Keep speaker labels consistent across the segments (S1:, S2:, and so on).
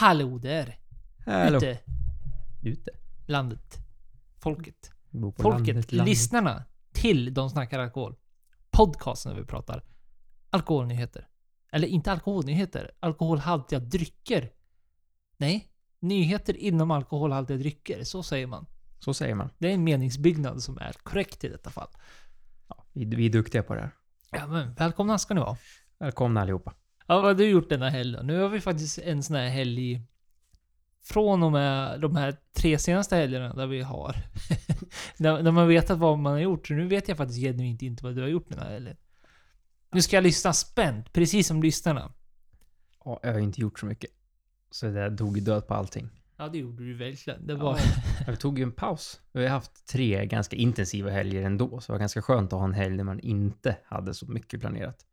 S1: Hallå där!
S2: Hallå.
S1: Ute.
S2: Ute.
S1: Landet. Folket. Folket.
S2: landet, landet.
S1: Lyssnarna till De snackar alkohol. Podcasten där vi pratar alkoholnyheter. Eller inte alkoholnyheter. Alkoholhaltiga drycker. Nej. Nyheter inom alkoholhaltiga drycker. Så säger man.
S2: Så säger man.
S1: Det är en meningsbyggnad som är korrekt i detta fall.
S2: Ja, vi, vi är duktiga på det här.
S1: Ja, men välkomna ska ni vara.
S2: Välkomna allihopa.
S1: Ja, vad har du gjort denna helg då? Nu har vi faktiskt en sån här helg från och med de här tre senaste helgerna där vi har. där man vetat vad man har gjort. Så nu vet jag faktiskt genuint inte vad du har gjort den här helgen. Nu ska jag lyssna spänt, precis som lyssnarna.
S2: Ja, jag har inte gjort så mycket. Så det där ju död på allting.
S1: Ja, det gjorde du verkligen. Det var...
S2: Ja, vi tog ju en paus. Vi har haft tre ganska intensiva helger ändå, så det var ganska skönt att ha en helg när man inte hade så mycket planerat.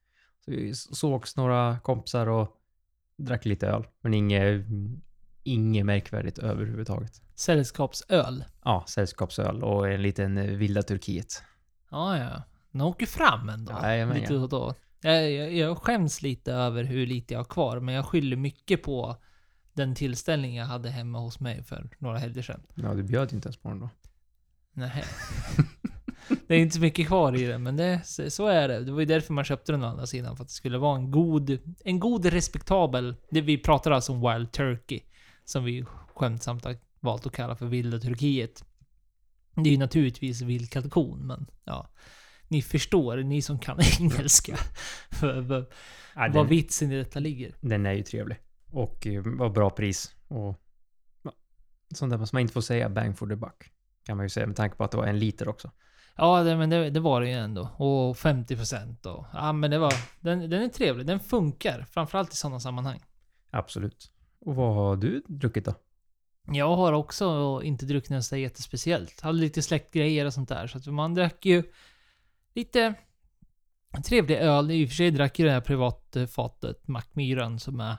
S2: Så vi sågs några kompisar och drack lite öl, men inget, inget märkvärdigt överhuvudtaget.
S1: Sällskapsöl.
S2: Ja, sällskapsöl och en liten eh, vilda Turkiet.
S1: Ja, ja. Den åker fram ändå.
S2: Jajamän,
S1: lite
S2: ja.
S1: då. Jag, jag, jag skäms lite över hur lite jag har kvar, men jag skyller mycket på den tillställning jag hade hemma hos mig för några helger sedan.
S2: Ja, du bjöd inte ens på den då.
S1: Nej. det är inte så mycket kvar i den, men det, så är det. Det var ju därför man köpte den å andra sidan. För att det skulle vara en god, en god respektabel... Det vi pratar alltså om Wild Turkey. Som vi skämtsamt har valt att kalla för Vilda Turkiet. Det är ju naturligtvis vild kalkon, men ja. Ni förstår, ni som kan engelska. för, för,
S2: Ja,
S1: vad
S2: den,
S1: vitsen i detta ligger.
S2: den är ju trevlig. Och eh, var bra pris. Och sånt där som man inte får säga bang for the buck. Kan man ju säga med tanke på att det var en liter också.
S1: Ja, det, men det, det var det ju ändå. Och 50% och... Ja, men det var... Den, den är trevlig. Den funkar. Framförallt i sådana sammanhang.
S2: Absolut. Och vad har du druckit då?
S1: Jag har också inte druckit något så jättespeciellt. Hade lite släktgrejer och sånt där. Så att man drack ju lite trevlig öl. I och för sig drack ju det här privatfatet Mackmyran som är...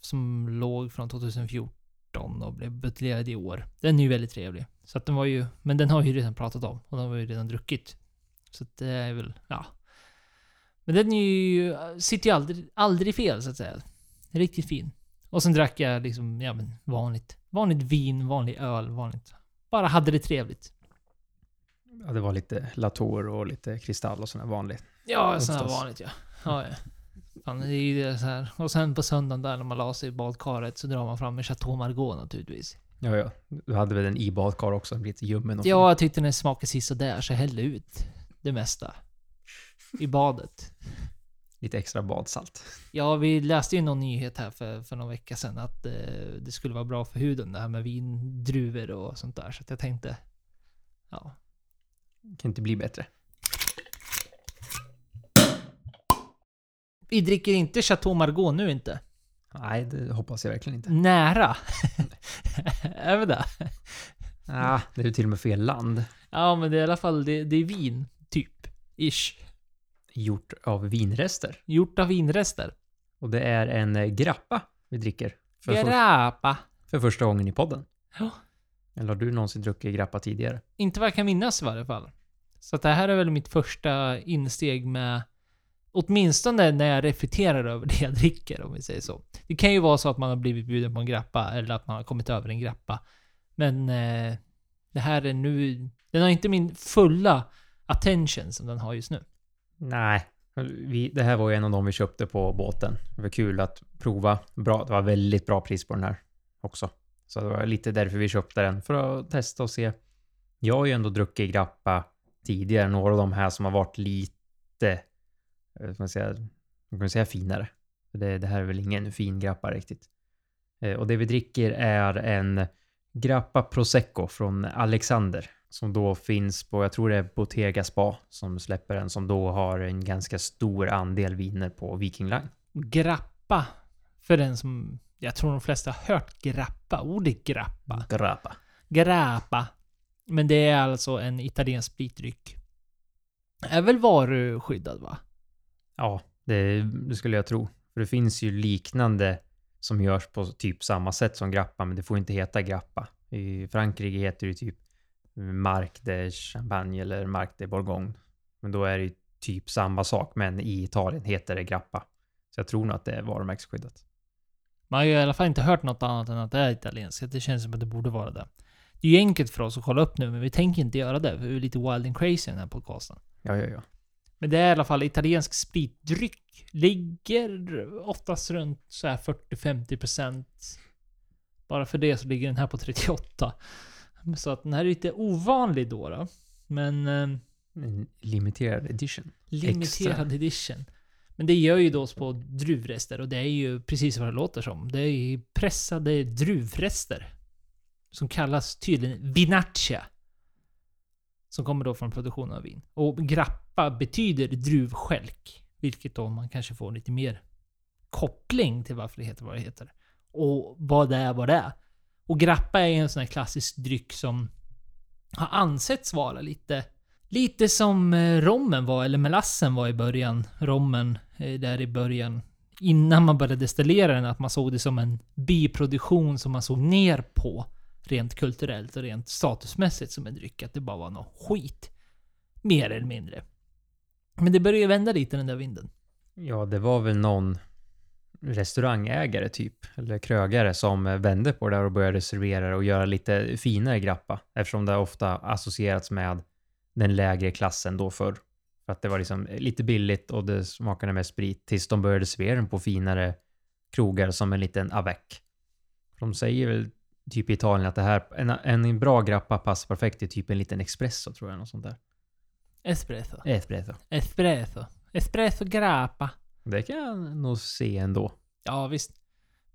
S1: Som låg från 2014 och blev buteljerad i år. Den är ju väldigt trevlig. Så att den var ju... Men den har ju redan pratat om. Och den var ju redan druckit. Så att det är väl... Ja. Men den är ju... Sitter ju aldrig, aldrig fel så att säga. Riktigt fin. Och sen drack jag liksom, ja men vanligt. Vanligt vin, vanlig öl, vanligt. Bara hade det trevligt.
S2: Ja, det var lite Latour och lite kristall och sådana vanligt.
S1: Ja,
S2: Oftast.
S1: vanligt ja. ja, ja. Fan, det är ju det så här. Och sen på söndagen där när man la sig i badkaret så drar man fram en Chateau Margaux naturligtvis.
S2: Ja, ja. Du hade väl en i badkar också, lite ljummen och
S1: Ja, jag tyckte den smakade sisådär så jag hällde ut det mesta. I badet.
S2: lite extra badsalt.
S1: Ja, vi läste ju någon nyhet här för, för någon vecka sedan att eh, det skulle vara bra för huden det här med vindruvor och sånt där. Så jag tänkte... Ja,
S2: Kan inte bli bättre.
S1: Vi dricker inte Chateau Margaux nu inte.
S2: Nej, det hoppas jag verkligen inte.
S1: Nära. är vi det?
S2: Ah, det är ju till och med fel land.
S1: Ja, men det är i alla fall det, det är vin, typ. Ish.
S2: Gjort av vinrester.
S1: Gjort av vinrester.
S2: Och det är en eh, grappa vi dricker. För, för,
S1: Grappa.
S2: för första gången i podden.
S1: Ja.
S2: Eller har du någonsin druckit grappa tidigare?
S1: Inte vad jag kan minnas i varje fall. Så det här är väl mitt första insteg med... Åtminstone när jag reflekterar över det jag dricker, om vi säger så. Det kan ju vara så att man har blivit bjuden på en grappa, eller att man har kommit över en grappa. Men eh, det här är nu... Den har inte min fulla attention som den har just nu.
S2: Nej. Vi, det här var ju en av de vi köpte på båten. Det var kul att prova. Bra, det var väldigt bra pris på den här också. Så det var lite därför vi köpte den. För att testa och se. Jag har ju ändå druckit grappa tidigare. Några av de här som har varit lite eh, man säga, man kan säga finare. Det, det här är väl ingen fin grappa riktigt. Eh, Och det vi dricker är en Grappa Prosecco från Alexander. Som då finns på, jag tror det är Bottega Spa som släpper den. Som då har en ganska stor andel viner på Viking Line.
S1: Grappa. För den som... Jag tror de flesta har hört grappa. Ordet grappa.
S2: Grappa.
S1: Grappa. Men det är alltså en italiensk spritdryck. Är väl varuskyddad va?
S2: Ja, det, det skulle jag tro. För det finns ju liknande som görs på typ samma sätt som grappa, men det får inte heta grappa. I Frankrike heter det typ Marc de Champagne eller Marc de Bourgogne. Men då är det typ samma sak, men i Italien heter det grappa. Så jag tror nog att det är varumärkesskyddat.
S1: Man har ju i alla fall inte hört något annat än att det är italienskt. Det känns som att det borde vara det. Det är ju enkelt för oss att kolla upp nu, men vi tänker inte göra det. För vi är lite wild and crazy i den här podcasten.
S2: Ja, ja, ja.
S1: Men det är i alla fall italiensk spritdryck. Ligger oftast runt så här 40-50%. Bara för det så ligger den här på 38. Så att den här är lite ovanlig då. då. Men eh,
S2: En limiterad edition.
S1: limiterad edition. Men det gör ju då på druvrester och det är ju precis vad det låter som. Det är ju pressade druvrester. Som kallas tydligen vinaccia. Som kommer då från produktionen av vin. Och grappa betyder druvskälk. Vilket då man kanske får lite mer koppling till varför det heter vad det heter. Och vad det är vad det är. Och grappa är en sån här klassisk dryck som har ansetts vara lite Lite som eh, rommen var, eller melassen var i början. Rommen eh, där i början. Innan man började destillera den, att man såg det som en biproduktion som man såg ner på. Rent kulturellt och rent statusmässigt som en dryck. Att det bara var något skit. Mer eller mindre. Men det började ju vända lite den där vinden.
S2: Ja, det var väl någon restaurangägare typ, eller krögare som vände på det där och började servera det och göra lite finare grappa. Eftersom det ofta associerats med den lägre klassen då förr. För att det var liksom lite billigt och det smakade med sprit tills de började servera den på finare krogar som en liten avec. De säger väl typ i Italien att det här, en, en bra grappa passar perfekt i typ en liten espresso tror jag, något sånt där.
S1: Espresso.
S2: Espresso.
S1: Espresso. Espresso grappa.
S2: Det kan jag nog se ändå.
S1: Ja, visst.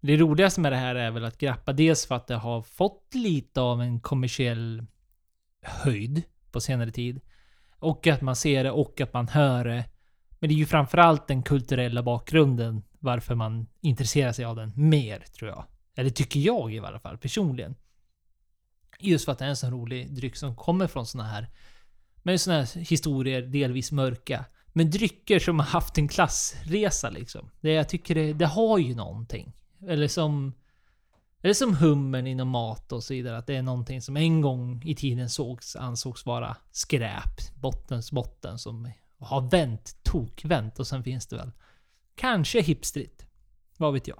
S1: Det roligaste med det här är väl att grappa dels för att det har fått lite av en kommersiell höjd på senare tid. Och att man ser det och att man hör det. Men det är ju framförallt den kulturella bakgrunden varför man intresserar sig av den mer, tror jag. Eller tycker jag i alla fall, personligen. Just för att det är en sån rolig dryck som kommer från såna här... Med såna här historier, delvis mörka. Men drycker som har haft en klassresa liksom. Det, jag tycker det, det har ju någonting. Eller som... Eller som hummern inom mat och så vidare. Att det är någonting som en gång i tiden sågs, ansågs vara skräp. Bottens botten som har vänt, tokvänt. Och sen finns det väl kanske hipstrit. Vad vet jag.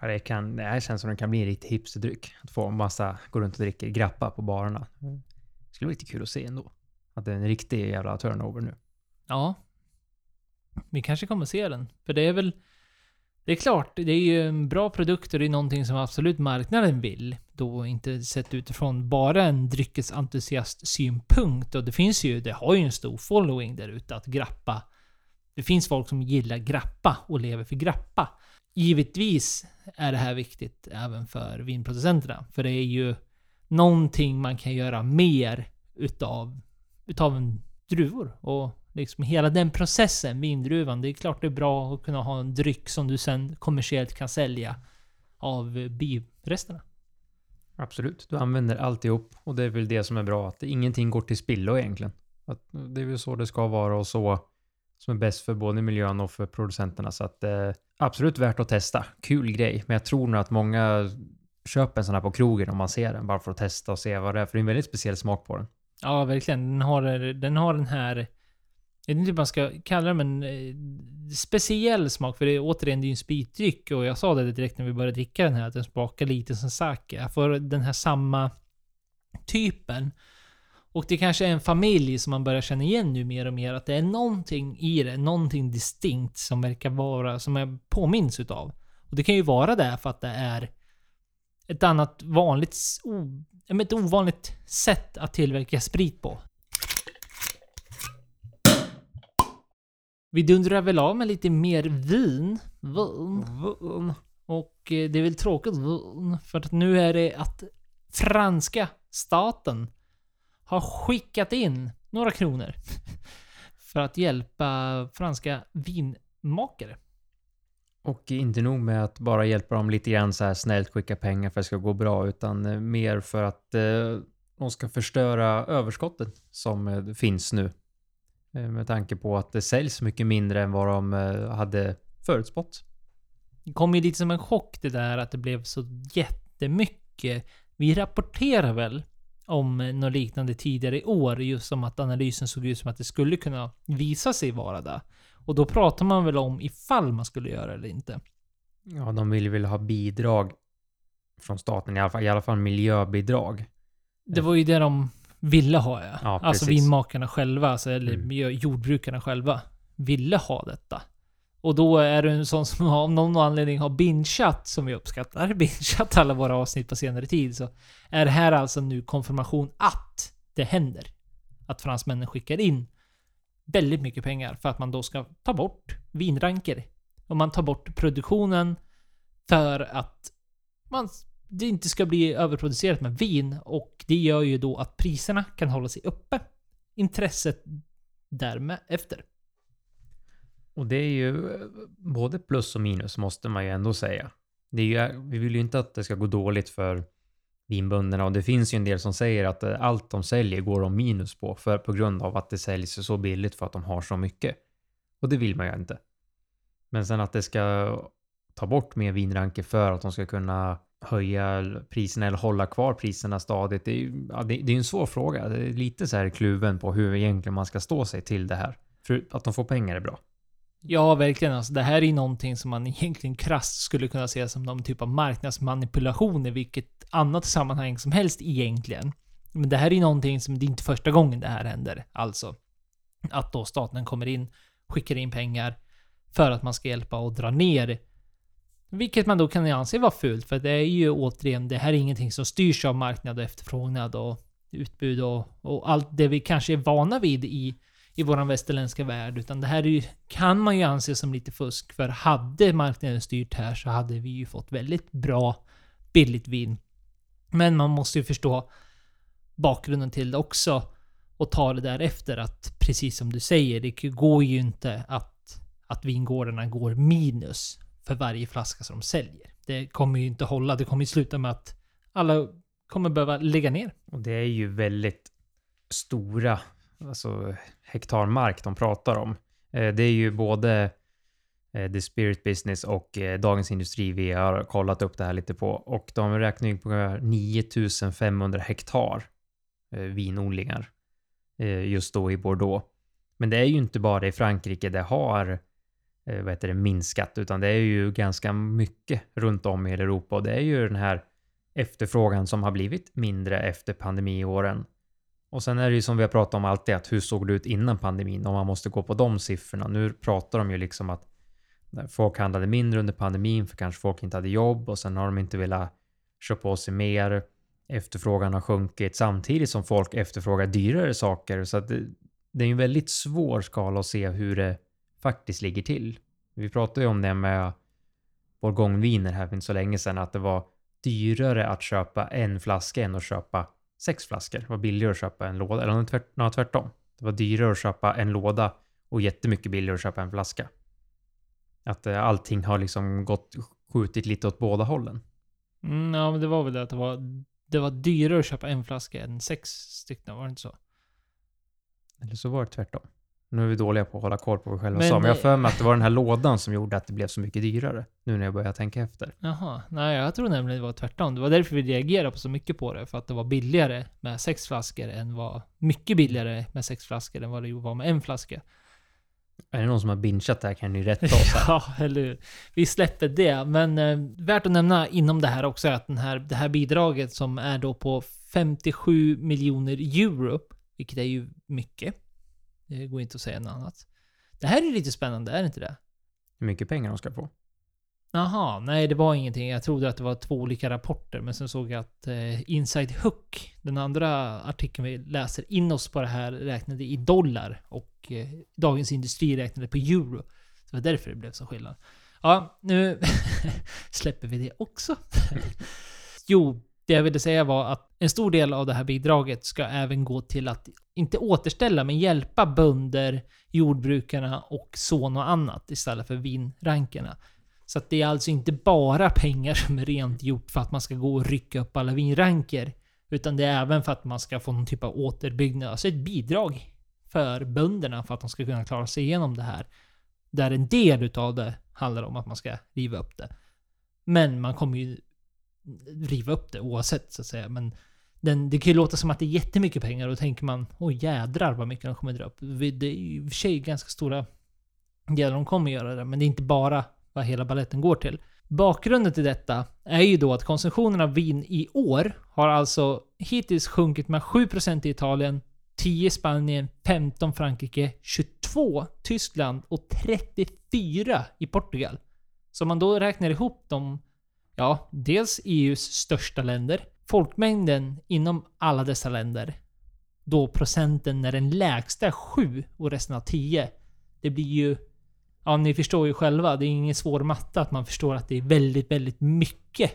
S2: Ja, det, kan, det här känns som det kan bli en riktig hipsterdryck. Att få en massa gå runt och dricka grappa på barerna. Det skulle vara lite kul att se ändå. Att det är en riktig jävla turnover nu.
S1: Ja. Vi kanske kommer se den. För det är väl... Det är klart, det är ju en bra produkt och det är någonting som absolut marknaden vill. Då inte sett utifrån bara en dryckesentusiast synpunkt. Och det finns ju, det har ju en stor following där ute att grappa. Det finns folk som gillar grappa och lever för grappa. Givetvis är det här viktigt även för vinproducenterna. För det är ju någonting man kan göra mer utav, utav en druvor. Och liksom hela den processen, vindruvan. Det är klart det är bra att kunna ha en dryck som du sen kommersiellt kan sälja av biresterna.
S2: Absolut, du använder alltihop och det är väl det som är bra. Att ingenting går till spillo egentligen. Att det är väl så det ska vara och så som är bäst för både miljön och för producenterna. Så att eh, absolut värt att testa. Kul grej, men jag tror nog att många köper en sån här på krogen om man ser den bara för att testa och se vad det är. För det är en väldigt speciell smak på den.
S1: Ja, verkligen. Den har, den har den här... Jag vet inte hur man ska kalla det, men eh, speciell smak. För det är återigen, det är ju en spritdryck. Och jag sa det direkt när vi började dricka den här, att den smakar lite som sake. Jag får den här samma typen. Och det kanske är en familj som man börjar känna igen nu mer och mer. Att det är någonting i det, någonting distinkt som verkar vara, som jag påminns utav. Och det kan ju vara det för att det är ett annat vanligt, o, ett ovanligt sätt att tillverka sprit på. Vi dundrar väl av med lite mer vin. Vin. Och eh, det är väl tråkigt vin, för att nu är det att franska staten har skickat in några kronor för att hjälpa franska vinmakare.
S2: Och inte nog med att bara hjälpa dem lite grann så här snällt skicka pengar för att det ska gå bra, utan eh, mer för att eh, de ska förstöra överskottet som eh, finns nu. Eh, med tanke på att det säljs mycket mindre än vad de hade förutspått.
S1: Det kom ju lite som en chock det där att det blev så jättemycket. Vi rapporterar väl om något liknande tidigare i år, just som att analysen såg ut som att det skulle kunna visa sig vara det. Och då pratar man väl om ifall man skulle göra det eller inte.
S2: Ja, de vill väl ha bidrag från staten, i alla fall, i alla fall miljöbidrag.
S1: Det var ju det de ville ha ja.
S2: Ja,
S1: alltså vinmakarna själva, alltså, eller
S2: Mm.
S1: jordbrukarna själva, ville ha detta. Och då är du en sån som av någon anledning har bingeat, som vi uppskattar, bingeat alla våra avsnitt på senare tid, så är det här alltså nu konfirmation att det händer. Att fransmännen skickar in väldigt mycket pengar för att man då ska ta bort vinranker. Och man tar bort produktionen för att man, det inte ska bli överproducerat med vin och det gör ju då att priserna kan hålla sig uppe. Intresset därmed efter.
S2: Och det är ju eh, både plus och minus måste man ju ändå säga. Det är ju, vi vill ju inte att det ska gå dåligt för vinbönderna och det finns ju en del som säger att eh, allt de säljer går de minus på för på grund av att det säljs så billigt för att de har så mycket. Och det vill man ju inte. Men sen att det ska ta bort mer vinranker för att de ska kunna höja priserna eller hålla kvar priserna stadigt. Det är ju ja, det, det är en svår fråga. Det är lite så här kluven på hur egentligen man ska stå sig till det här. För att de får pengar är bra.
S1: Ja, verkligen. Alltså, det här är någonting som man egentligen krasst skulle kunna se som någon typ av marknadsmanipulation i vilket annat sammanhang som helst egentligen. Men det här är någonting som, det är inte första gången det här händer. Alltså, att då staten kommer in, skickar in pengar för att man ska hjälpa och dra ner. Vilket man då kan anse vara fult, för det är ju återigen, det här är ingenting som styrs av marknad och efterfrågan och utbud och, och allt det vi kanske är vana vid i i våran västerländska värld. Utan det här är ju, kan man ju anse som lite fusk. För hade marknaden styrt här så hade vi ju fått väldigt bra, billigt vin. Men man måste ju förstå bakgrunden till det också. Och ta det därefter att, precis som du säger, det går ju inte att, att vingårdarna går minus för varje flaska som de säljer. Det kommer ju inte hålla. Det kommer ju sluta med att alla kommer behöva lägga ner.
S2: Och det är ju väldigt stora alltså, hektar mark de pratar om. Eh, det är ju både eh, The Spirit Business och eh, Dagens Industri vi har kollat upp det här lite på. Och de räknar ju på 9500 hektar vinodlingar just då i Bordeaux. Men det är ju inte bara i Frankrike det har vad heter det, minskat, utan det är ju ganska mycket runt om i Europa. Och det är ju den här efterfrågan som har blivit mindre efter pandemiåren. Och sen är det ju som vi har pratat om alltid, att hur såg det ut innan pandemin? Om man måste gå på de siffrorna. Nu pratar de ju liksom att folk handlade mindre under pandemin för kanske folk inte hade jobb och sen har de inte velat köpa på sig mer. Efterfrågan har sjunkit samtidigt som folk efterfrågar dyrare saker. Så att det, det är en väldigt svår skala att se hur det faktiskt ligger till. Vi pratade ju om det med vår gångviner här för inte så länge sedan, att det var dyrare att köpa en flaska än att köpa sex flaskor. Det var billigare att köpa en låda, eller tvärt, nej, tvärtom. Det var dyrare att köpa en låda och jättemycket billigare att köpa en flaska. Att eh, allting har liksom gått skjutit lite åt båda hållen.
S1: Mm, ja, men det var väl det att det var, det var dyrare att köpa en flaska än sex stycken, var det inte så?
S2: Eller så var det tvärtom. Nu är vi dåliga på att hålla koll på vad vi själva
S1: Men
S2: sa, men jag har för mig att det var den här lådan som gjorde att det blev så mycket dyrare. Nu när jag börjar tänka efter.
S1: Jaha, nej jag tror nämligen det var tvärtom. Det var därför vi reagerade på så mycket på det. För att det var billigare med sex flaskor än vad... Mycket billigare med sex flaskor än vad det var med en flaska.
S2: Är det någon som har bingeat det här kan ni rätta oss här.
S1: Ja, eller hur? Vi släpper det. Men eh, värt att nämna inom det här också är att den här, det här bidraget som är då på 57 miljoner euro, vilket är ju mycket. Det går inte att säga något annat. Det här är lite spännande, är det inte det?
S2: Hur mycket pengar de ska få.
S1: Jaha, nej det var ingenting. Jag trodde att det var två olika rapporter, men sen såg jag att eh, Inside Hook, den andra artikeln vi läser in oss på det här, räknade i dollar och eh, Dagens Industri räknade på euro. Så det var därför det blev så skillnad. Ja, nu släpper vi det också. jo, det jag ville säga var att en stor del av det här bidraget ska även gå till att, inte återställa, men hjälpa bönder, jordbrukarna och sån och annat istället för vinrankerna. Så att det är alltså inte bara pengar som är rent gjort för att man ska gå och rycka upp alla vinranker. Utan det är även för att man ska få någon typ av återbyggnad, alltså ett bidrag för bönderna för att de ska kunna klara sig igenom det här. Där en del utav det handlar om att man ska riva upp det. Men man kommer ju riva upp det oavsett så att säga. Men den, det kan ju låta som att det är jättemycket pengar och då tänker man åh jädrar vad mycket de kommer dra upp. Det är ju i och för sig ganska stora delar de kommer göra det, men det är inte bara vad hela balletten går till. Bakgrunden till detta är ju då att konsumtionen av vin i år har alltså hittills sjunkit med 7% i Italien, 10 i Spanien, 15 Frankrike, 22 Tyskland och 34 i Portugal. Så om man då räknar ihop de, ja, dels EUs största länder, folkmängden inom alla dessa länder, då procenten är den lägsta 7 och resten av 10. Det blir ju Ja, ni förstår ju själva. Det är ingen svår matte att man förstår att det är väldigt, väldigt mycket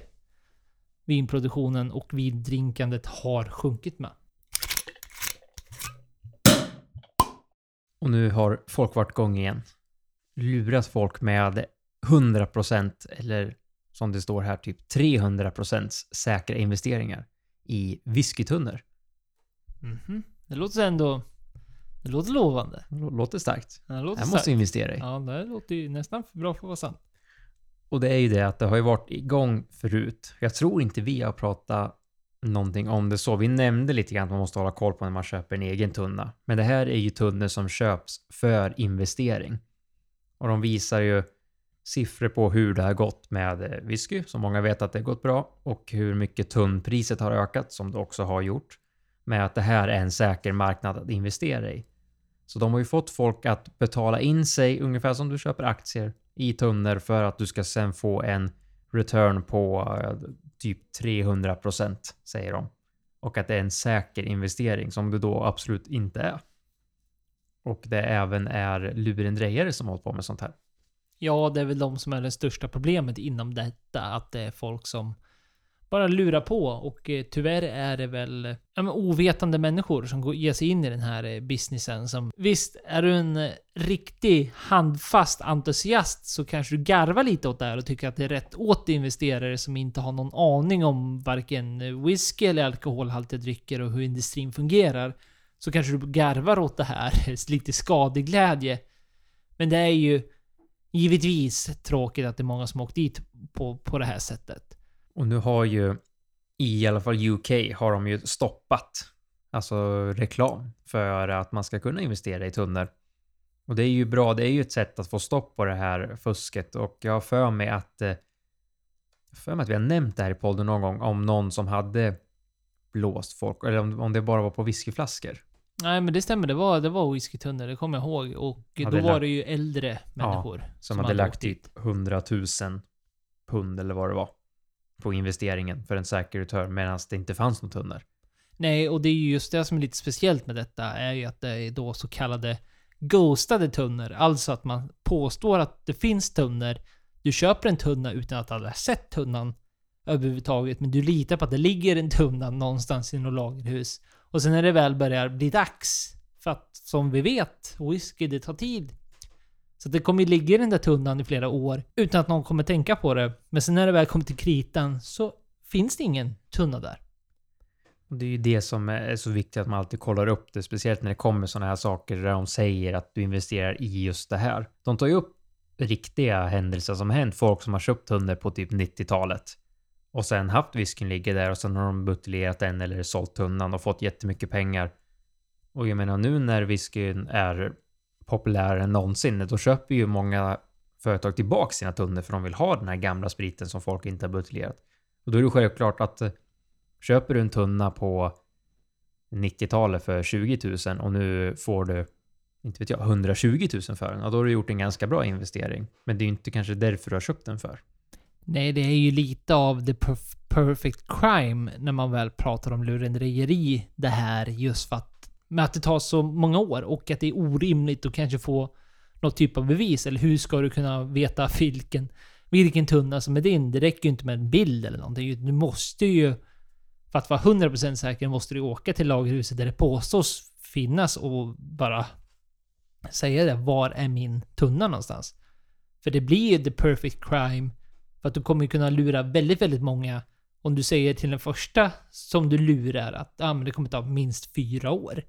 S1: vinproduktionen och vindrinkandet har sjunkit med.
S2: Och nu har folk varit igång igen. Luras folk med 100% eller som det står här typ 300% säkra investeringar i whiskytunnor.
S1: Mhm. Det låter ändå... Det låter lovande.
S2: Låter starkt.
S1: Det
S2: Det
S1: låter
S2: här måste
S1: starkt.
S2: investera i.
S1: Ja, det låter ju nästan för bra för att vara sant.
S2: Och det är ju det att det har ju varit igång förut. Jag tror inte vi har pratat någonting om det så. Vi nämnde lite grann att man måste hålla koll på när man köper en egen tunna. Men det här är ju tunnor som köps för investering. Och de visar ju siffror på hur det har gått med eh, whisky, som många vet att det har gått bra, och hur mycket tunnpriset har ökat, som det också har gjort, med att det här är en säker marknad att investera i. Så de har ju fått folk att betala in sig ungefär som du köper aktier i tunnor för att du ska sen få en return på eh, typ 300% säger de. Och att det är en säker investering som det då absolut inte är. Och det även är lurendrejare som har hållit på med sånt här.
S1: Ja, det är väl de som är det största problemet inom detta. Att det är folk som bara lurar på och eh, tyvärr är det väl ja, men ovetande människor som går, ger sig in i den här eh, businessen som... Visst, är du en eh, riktig handfast entusiast så kanske du garvar lite åt det här och tycker att det är rätt åt investerare som inte har någon aning om varken whisky eller alkoholhaltiga drycker och hur industrin fungerar. Så kanske du garvar åt det här, lite skadeglädje. Men det är ju givetvis tråkigt att det är många som åkt dit på, på det här sättet.
S2: Och nu har ju i alla fall UK har de ju stoppat alltså reklam för att man ska kunna investera i tunnor. Och det är ju bra. Det är ju ett sätt att få stopp på det här fusket och jag har för mig att eh, för mig att vi har nämnt det här i podden någon gång om någon som hade blåst folk eller om, om det bara var på whiskyflaskor.
S1: Nej men det stämmer, det var, det var whiskytunnor, det kommer jag ihåg. Och
S2: Hade
S1: då var
S2: lagt-
S1: det ju äldre människor.
S2: Som, hade lagt
S1: åkt dit.
S2: typ 100 000 pund eller vad det var på investeringen för en säker return medan det inte fanns några tunnor.
S1: Nej, och det är ju just det som är lite speciellt med detta, är ju att det är då så kallade ghostade tunnor. Alltså att man påstår att det finns tunnor. Du köper en tunna utan att alla sett tunnan överhuvudtaget, men du litar på att det ligger en tunna någonstans i något lagerhus. Och sen när det väl börjar bli dags, för att som vi vet, whisky det tar tid. Så det kommer ju ligga i den där tunnan i flera år utan att någon kommer tänka på det. Men sen när det väl kommer till kritan så finns det ingen tunna där.
S2: Det är ju det som är så viktigt att man alltid kollar upp det, speciellt när det kommer sådana här saker där de säger att du investerar i just det här. De tar ju upp riktiga händelser som hänt, folk som har köpt hundar på typ 90-talet och sen haft whiskyn ligga där och sen har de buteljerat den eller sålt tunnan och fått jättemycket pengar. Och jag menar nu när whiskyn är populärare än någonsin, då köper ju många företag tillbaka sina tunnor för de vill ha den här gamla spriten som folk inte har buteljerat. Och då är det självklart att eh, köper du en tunna på 90-talet för 20 000 och nu får du, inte vet jag, 120 000 för den, ja, då har du gjort en ganska bra investering. Men det är ju inte kanske därför du har köpt den för.
S1: Nej, det är ju lite av the perf- perfect crime när man väl pratar om lurendrejeri. Det här just för att, med att det tar så många år och att det är orimligt att kanske få något typ av bevis. Eller hur ska du kunna veta vilken, vilken tunna som är din? Det räcker ju inte med en bild eller någonting. Du måste ju, för att vara 100% säker, måste du åka till lagerhuset där det påstås finnas och bara säga det. Var är min tunna någonstans? För det blir ju the perfect crime för att du kommer ju kunna lura väldigt, väldigt många om du säger till den första som du lurar att ah, men det kommer ta minst fyra år.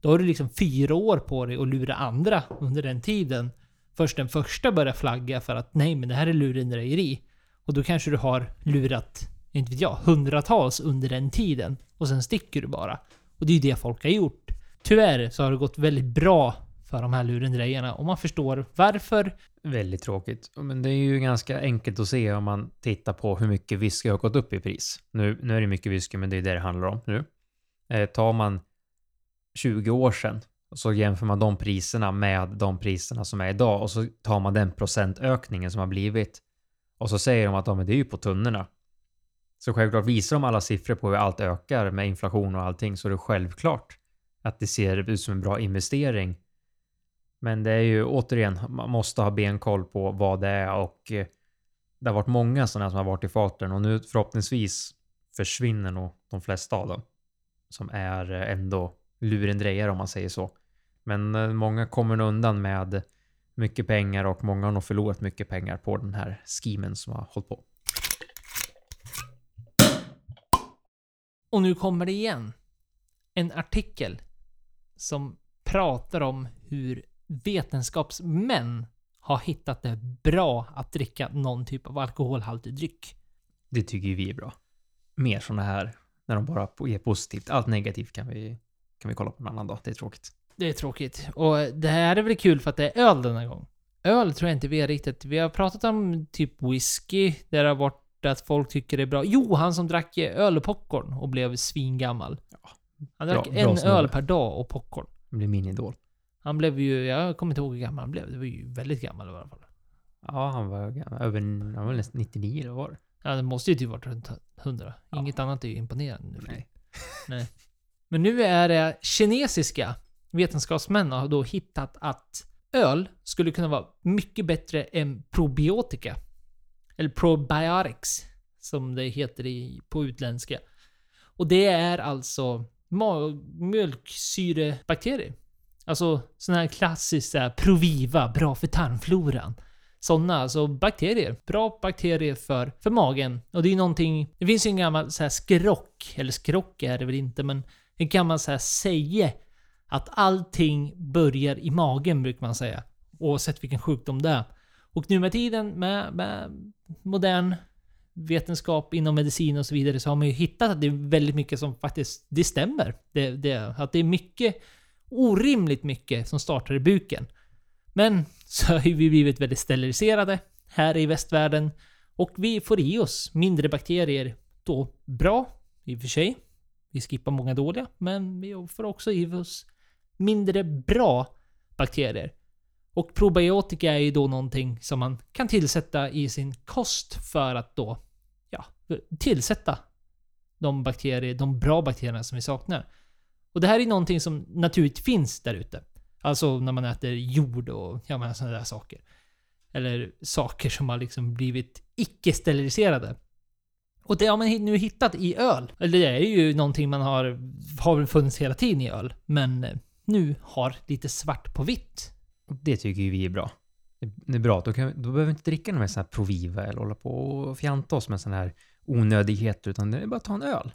S1: Då har du liksom fyra år på dig att lura andra under den tiden. Först den första börjar flagga för att nej, men det här är lurendrejeri. Och då kanske du har lurat, inte vet jag, hundratals under den tiden. Och sen sticker du bara. Och det är ju det folk har gjort. Tyvärr så har det gått väldigt bra för de här lurendrejerna Och man förstår varför.
S2: Väldigt tråkigt. Men det är ju ganska enkelt att se om man tittar på hur mycket whisky har gått upp i pris. Nu, nu är det mycket whisky, men det är det det handlar om nu. Eh, tar man 20 år sedan och så jämför man de priserna med de priserna som är idag och så tar man den procentökningen som har blivit och så säger de att ja, men det är ju på tunnorna. Så självklart visar de alla siffror på hur allt ökar med inflation och allting så är det självklart att det ser ut som en bra investering. Men det är ju återigen, man måste ha benkoll på vad det är och eh, det har varit många sådana som har varit i farten och nu förhoppningsvis försvinner nog de flesta av dem. Som är eh, ändå lurendrejare om man säger så. Men eh, många kommer undan med mycket pengar och många har nog förlorat mycket pengar på den här skimen som har hållit på.
S1: Och nu kommer det igen. En artikel som pratar om hur vetenskapsmän har hittat det bra att dricka någon typ av alkoholhaltig dryck.
S2: Det tycker ju vi är bra. Mer sådana här när de bara ger positivt. Allt negativt kan vi, kan vi kolla på en annan dag. Det är tråkigt.
S1: Det är tråkigt. Och det här är väl kul för att det är öl denna gång. Öl tror jag inte vi har riktigt... Vi har pratat om typ whisky, där det har varit att folk tycker det är bra. Jo, han som drack öl och popcorn och blev svingammal.
S2: Ja,
S1: Han drack
S2: Bra- bra
S1: en öl per dag och popcorn.
S2: Det blir min idol.
S1: Han blev ju... Jag kommer inte ihåg hur gammal han blev. Det var ju väldigt gammal i alla fall.
S2: Ja, han var gammal. Över, han var nästan 99 eller var det?
S1: Ja, det måste ju typ varit runt 100.
S2: Ja.
S1: Inget annat är ju imponerande nu.
S2: Nej.
S1: Nej. Men nu är det kinesiska vetenskapsmän har då hittat att öl skulle kunna vara mycket bättre än probiotika. Eller probiotics, som det heter i, på utländska. Och det är alltså mjölksyrebakterier. Alltså sådana här klassiska Proviva, bra för tarmfloran. Sådana, alltså bakterier. Bra bakterier för, för magen. Och det är ju någonting... Det finns ju en gammal så här skrock, eller skrock är det väl inte, men en gammal så här säge att allting börjar i magen, brukar man säga. Oavsett vilken sjukdom det är. Och nu med tiden med, med modern vetenskap inom medicin och så vidare så har man ju hittat att det är väldigt mycket som faktiskt, det stämmer. Det, det, att det är mycket, orimligt mycket som startar i buken. Men så har vi blivit väldigt steriliserade här i västvärlden och vi får i oss mindre bakterier då bra, i och för sig. Vi skippar många dåliga, men vi får också i oss mindre bra bakterier. Och probiotika är ju då någonting som man kan tillsätta i sin kost för att då, ja, tillsätta de bakterier, de bra bakterierna som vi saknar. Och det här är någonting som naturligt finns där ute. Alltså när man äter jord och ja, men sådana där saker. Eller saker som har liksom blivit icke-steriliserade. Och det har man nu hittat i öl. Eller det är ju någonting man har, har funnits hela tiden i öl. Men eh, nu har lite svart på vitt.
S2: Det tycker ju vi är bra. Det- är bra, då, kan, då behöver vi inte dricka någon sån här Proviva eller hålla på och fjanta oss med sån här onödigheter, utan det är bara att ta en öl.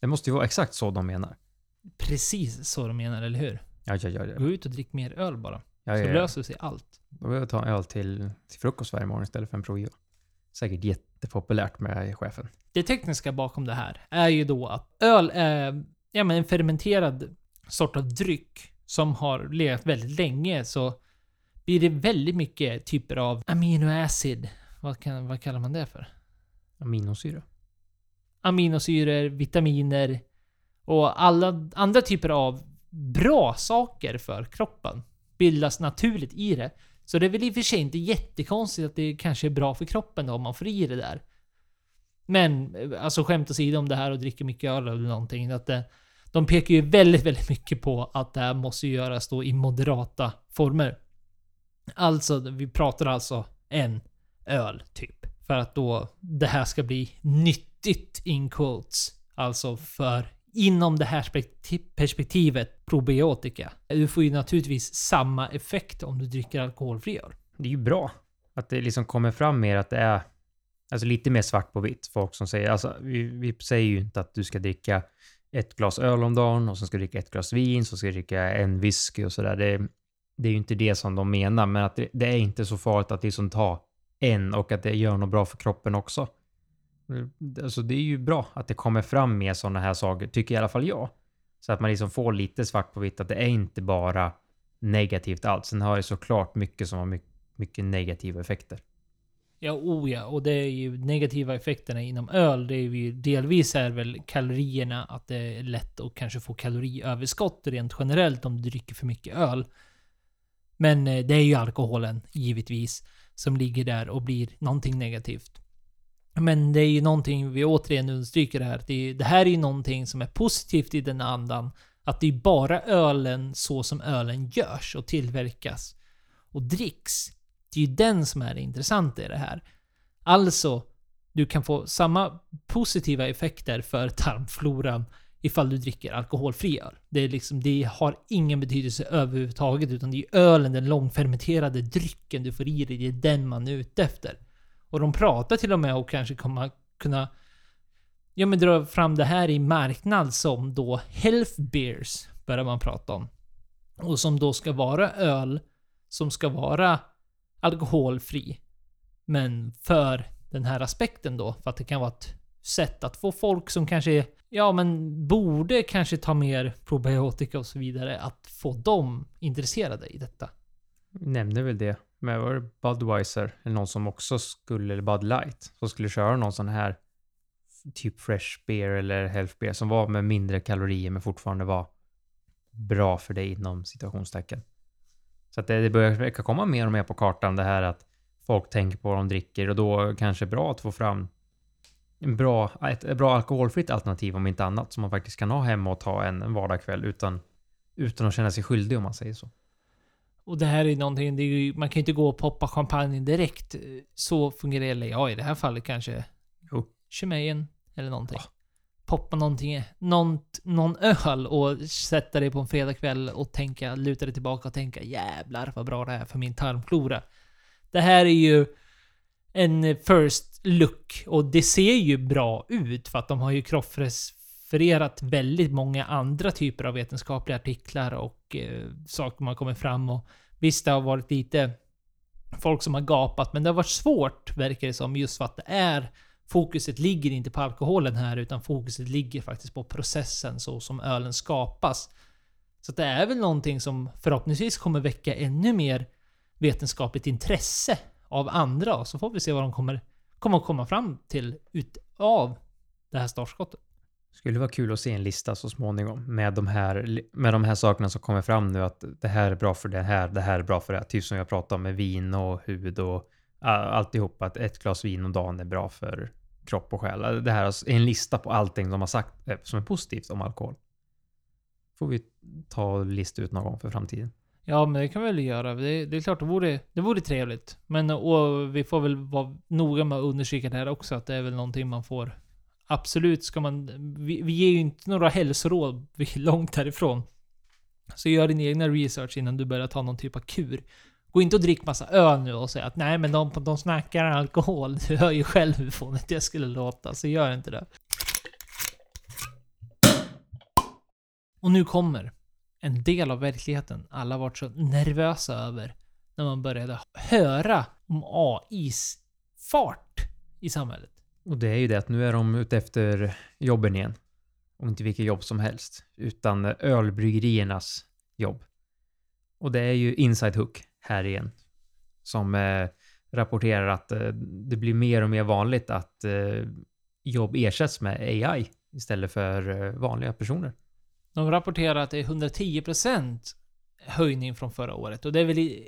S2: Det måste ju vara exakt så de menar.
S1: Precis så de menar, eller hur?
S2: Ja, ja, ja. ja.
S1: Gå ut och drick mer öl bara.
S2: ja,
S1: Så
S2: ja, ja.
S1: löser sig allt.
S2: Då behöver jag ta öl till, till frukost varje morgon istället för en Proviva. Säkert jättepopulärt med chefen.
S1: Det tekniska bakom det här är ju då att öl är ja, men en fermenterad sort av dryck som har legat väldigt länge så blir det väldigt mycket typer av aminoacid. Vad, kan, vad kallar man det för?
S2: Aminosyra.
S1: Aminosyror, vitaminer och alla andra typer av bra saker för kroppen bildas naturligt i det. Så det är väl i och för sig inte jättekonstigt att det kanske är bra för kroppen då om man får i det där. Men, alltså skämt åsido om det här och dricker mycket öl eller någonting. Att det, de pekar ju väldigt, väldigt mycket på att det här måste göras då i moderata former. Alltså, vi pratar alltså en öl typ. För att då det här ska bli nyttigt in quotes. Alltså för inom det här perspektivet probiotika. Du får ju naturligtvis samma effekt om du dricker alkoholfri öl.
S2: Det är ju bra att det liksom kommer fram mer att det är alltså lite mer svart på vitt. Folk som säger, alltså vi, vi säger ju inte att du ska dricka ett glas öl om dagen och sen ska du dricka ett glas vin, så ska du dricka en whisky och sådär. Det, det är ju inte det som de menar, men att det, det är inte så farligt att liksom ta en och att det gör något bra för kroppen också. Alltså det är ju bra att det kommer fram mer sådana här saker, tycker i alla fall jag. Så att man liksom får lite svart på vitt att det är inte bara negativt alls. Sen har det såklart mycket som har mycket, mycket negativa effekter.
S1: Ja, oh ja. Och det är ju negativa effekterna inom öl. Det är ju delvis är väl kalorierna, att det är lätt att kanske få kaloriöverskott rent generellt om du dricker för mycket öl. Men eh, det är ju alkoholen, givetvis, som ligger där och blir någonting negativt. Men det är ju någonting, vi återigen understryker här, det, är, det här är ju någonting som är positivt i den andan. Att det är bara ölen så som ölen görs och tillverkas och dricks. Det är ju den som är det intressanta i det här. Alltså, du kan få samma positiva effekter för tarmfloran ifall du dricker alkoholfri öl. Det, är liksom, det har ingen betydelse överhuvudtaget, utan det är ölen, den långfermenterade drycken du får i dig, det är den man är ute efter. Och de pratar till och med om kanske kommer kunna ja, men dra fram det här i marknad som då health beers, börjar man prata om. Och som då ska vara öl som ska vara alkoholfri. Men för den här aspekten då, för att det kan vara ett sätt att få folk som kanske, ja men borde kanske ta mer probiotika och så vidare, att få dem intresserade i detta.
S2: Nämnde väl det med var det Budweiser eller någon som också skulle, eller Bud Light, som skulle köra någon sån här typ fresh beer eller health beer som var med mindre kalorier men fortfarande var bra för dig inom situationstecken. Så att det, det börjar komma mer och mer på kartan det här att folk tänker på vad de dricker och då kanske bra att få fram en bra, ett, ett bra alkoholfritt alternativ om inte annat som man faktiskt kan ha hemma och ta en, en vardagskväll utan, utan att känna sig skyldig om man säger så.
S1: Och det här är någonting, det är ju, man kan ju inte gå och poppa champagne direkt. Så fungerar det, ja i det här fallet kanske.
S2: Jo.
S1: Chemeyen eller någonting. Ja. Poppa någonting, någon, någon öl och sätta det på en fredagkväll och tänka, luta dig tillbaka och tänka jävlar vad bra det är för min tarmflora. Det här är ju en first look och det ser ju bra ut för att de har ju refererat väldigt många andra typer av vetenskapliga artiklar och eh, saker man kommer fram och visst det har varit lite folk som har gapat men det har varit svårt verkar det som just för att det är fokuset ligger inte på alkoholen här utan fokuset ligger faktiskt på processen så som ölen skapas. Så det är väl någonting som förhoppningsvis kommer väcka ännu mer vetenskapligt intresse av andra. Så får vi se vad de kommer, kommer komma fram till utav det här startskottet.
S2: Skulle vara kul att se en lista så småningom med de här, med de här sakerna som kommer fram nu. Att det här är bra för det här, det här är bra för det här. Typ som jag pratade om med vin och hud och alltihop. Att ett glas vin om dagen är bra för kropp och själ. Det här är en lista på allting de har sagt eh, som är positivt om alkohol. Får vi ta och lista ut någon gång för framtiden.
S1: Ja, men det kan vi väl göra. Det, det är klart, det vore, det vore trevligt. Men och vi får väl vara noga med att undersöka det här också, att det är väl någonting man får... Absolut ska man... Vi, vi ger ju inte några hälsoråd, vi är långt härifrån. Så gör din egna research innan du börjar ta någon typ av kur. Gå inte och drick massa öl nu och säg att nej men de, de snackar alkohol. Du hör ju själv hur fånigt det skulle låta, så gör inte det. Och nu kommer en del av verkligheten alla varit så nervösa över när man började höra om AIs fart i samhället.
S2: Och det är ju det att nu är de ute efter jobben igen. Och inte vilka jobb som helst, utan ölbryggeriernas jobb. Och det är ju Inside Hook här igen som eh, rapporterar att eh, det blir mer och mer vanligt att eh, jobb ersätts med AI istället för eh, vanliga personer.
S1: De rapporterar att det är 110% höjning från förra året. Och det är väl...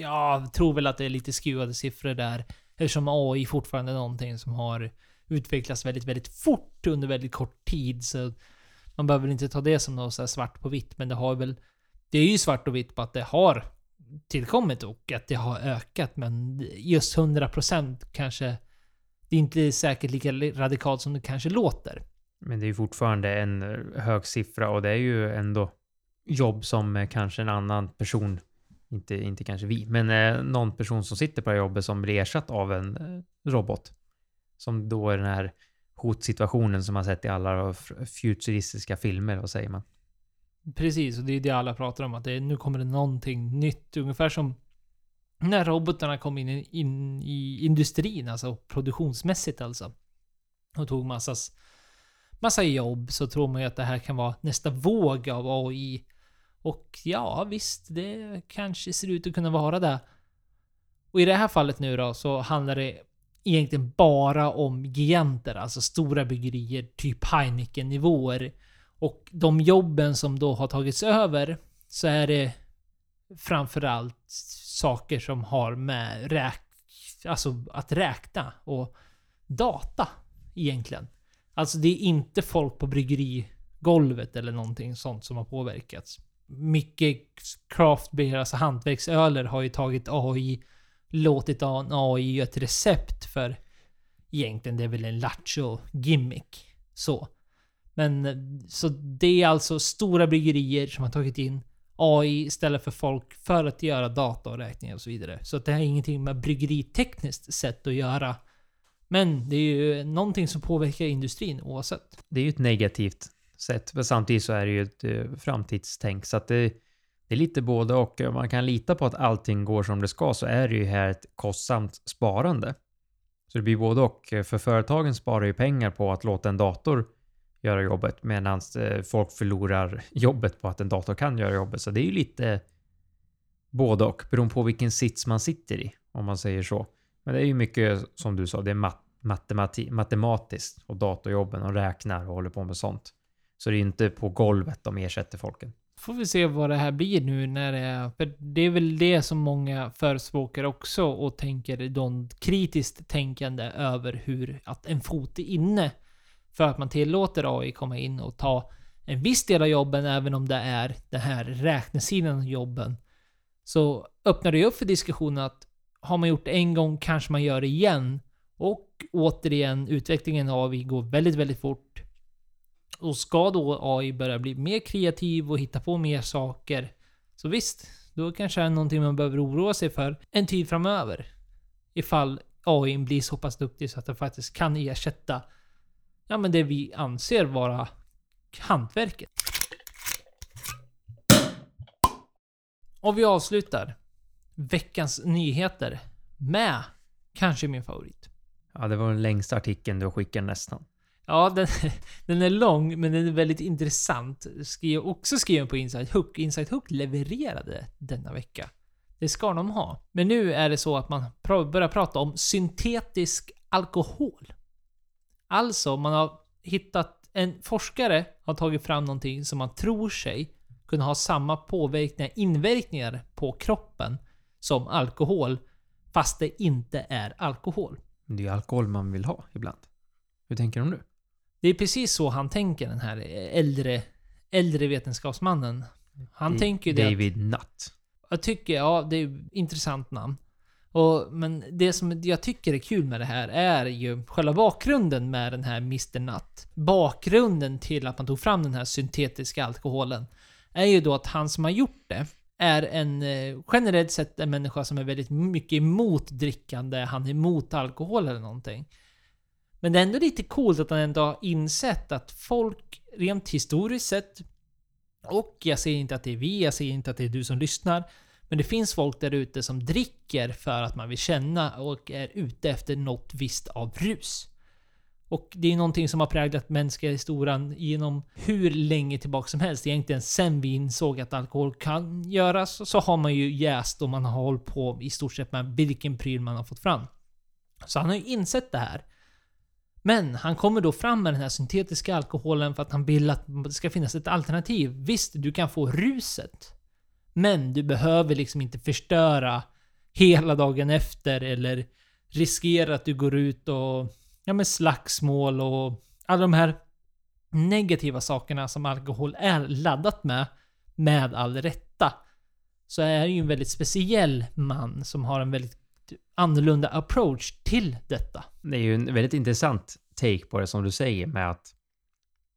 S1: Jag tror väl att det är lite skruvade siffror där. Eftersom AI fortfarande är någonting som har utvecklats väldigt, väldigt fort under väldigt kort tid. Så man behöver inte ta det som något så svart på vitt. Men det har väl... Det är ju svart och vitt på att det har tillkommit och att det har ökat. Men just 100% kanske... Det är inte säkert lika radikalt som det kanske låter.
S2: Men det är ju fortfarande en eh, hög siffra och det är ju ändå jobb som kanske en annan person, inte, inte kanske vi, men eh, någon person som sitter på det här jobbet som blir ersatt av en eh, robot. Som då är den här hotsituationen som man sett i alla futuristiska filmer, vad säger man?
S1: Precis, och det är det alla pratar om. Att det, nu kommer det någonting nytt. Ungefär som när robotarna kom in, in i industrin, alltså produktionsmässigt alltså. Och tog massas massa jobb så tror man ju att det här kan vara nästa våg av AI. Och ja, visst, det kanske ser ut att kunna vara det. Och i det här fallet nu då så handlar det egentligen bara om giganter, alltså stora byggerier, typ Heineken-nivåer. Och de jobben som då har tagits över så är det framförallt saker som har med räk alltså att räkna och data egentligen. Alltså det är inte folk på bryggerigolvet eller någonting sånt som har påverkats. Mycket craft beer, alltså hantverksöler, har ju tagit AI, låtit en AI göra ett recept för egentligen det är väl en lattjo gimmick. Så. Men så det är alltså stora bryggerier som har tagit in AI istället för folk för att göra dataavräkningar och så vidare. Så det har ingenting med bryggeritekniskt sätt att göra. Men det är ju någonting som påverkar industrin oavsett.
S2: Det är ju ett negativt sätt, men samtidigt så är det ju ett eh, framtidstänk. Så att det, det är lite både och. Om man kan lita på att allting går som det ska så är det ju här ett kostsamt sparande. Så det blir både och. Eh, för företagen sparar ju pengar på att låta en dator göra jobbet medan eh, folk förlorar jobbet på att en dator kan göra jobbet. Så det är ju lite både och beroende på vilken sits man sitter i om man säger så. Men det är ju mycket som du sa, det är mat matemati matematiskt och datorjobben och räknar och håller på med sånt. Så det är inte på golvet de ersätter folken.
S1: Får vi se vad det här blir nu när det är... För det är väl det som många förespråkar också och tänker de kritiskt tänkande över hur att en fot är inne för att man tillåter AI komma in och ta en viss del av jobben, även om det är den här räknesidan av jobben. Så öppnar det upp för diskussionen att har man gjort det en gång kanske man gör det igen. Och återigen, utvecklingen av AI går väldigt, väldigt fort. Och ska då AI börja bli mer kreativ och hitta på mer saker, så visst, då kanske det är någonting man behöver oroa sig för en tid framöver. Ifall AI blir så pass duktig så att den faktiskt kan ersätta ja, men det vi anser vara hantverket. Och vi avslutar veckans nyheter med kanske min favorit.
S2: Ja, det var den längsta artikeln du skickade nästan.
S1: Ja, den, den är lång, men den är väldigt intressant. Skrev, också skriven på Inside Hook. Inside Hook levererade denna vecka. Det ska de ha. Men nu är det så att man börjar prata om syntetisk alkohol. Alltså, man har hittat... En forskare har tagit fram någonting som man tror sig kunna ha samma påverkningar, inverkningar på kroppen som alkohol, fast det inte är alkohol.
S2: Det är ju alkohol man vill ha ibland. Hur tänker de nu?
S1: Det är precis så han tänker, den här äldre, äldre vetenskapsmannen. Han
S2: det,
S1: tänker det
S2: David Nutt.
S1: Jag tycker, ja, det är ett intressant namn. Och, men det som jag tycker är kul med det här är ju själva bakgrunden med den här Mr. Nutt. Bakgrunden till att man tog fram den här syntetiska alkoholen är ju då att han som har gjort det är en eh, generellt sett en människa som är väldigt mycket emot drickande, han är emot alkohol eller någonting. Men det är ändå lite coolt att han ändå har insett att folk rent historiskt sett och jag säger inte att det är vi, jag säger inte att det är du som lyssnar. Men det finns folk där ute som dricker för att man vill känna och är ute efter något visst av rus. Och det är någonting som har präglat mänskliga historien genom hur länge tillbaka som helst. Egentligen sen vi insåg att alkohol kan göras så har man ju jäst och man har hållit på i stort sett med vilken pryl man har fått fram. Så han har ju insett det här. Men han kommer då fram med den här syntetiska alkoholen för att han vill att det ska finnas ett alternativ. Visst, du kan få ruset. Men du behöver liksom inte förstöra hela dagen efter eller riskera att du går ut och ja, med slagsmål och alla de här negativa sakerna som alkohol är laddat med, med all rätta. Så är det ju en väldigt speciell man som har en väldigt annorlunda approach till detta.
S2: Det är ju en väldigt intressant take på det som du säger med att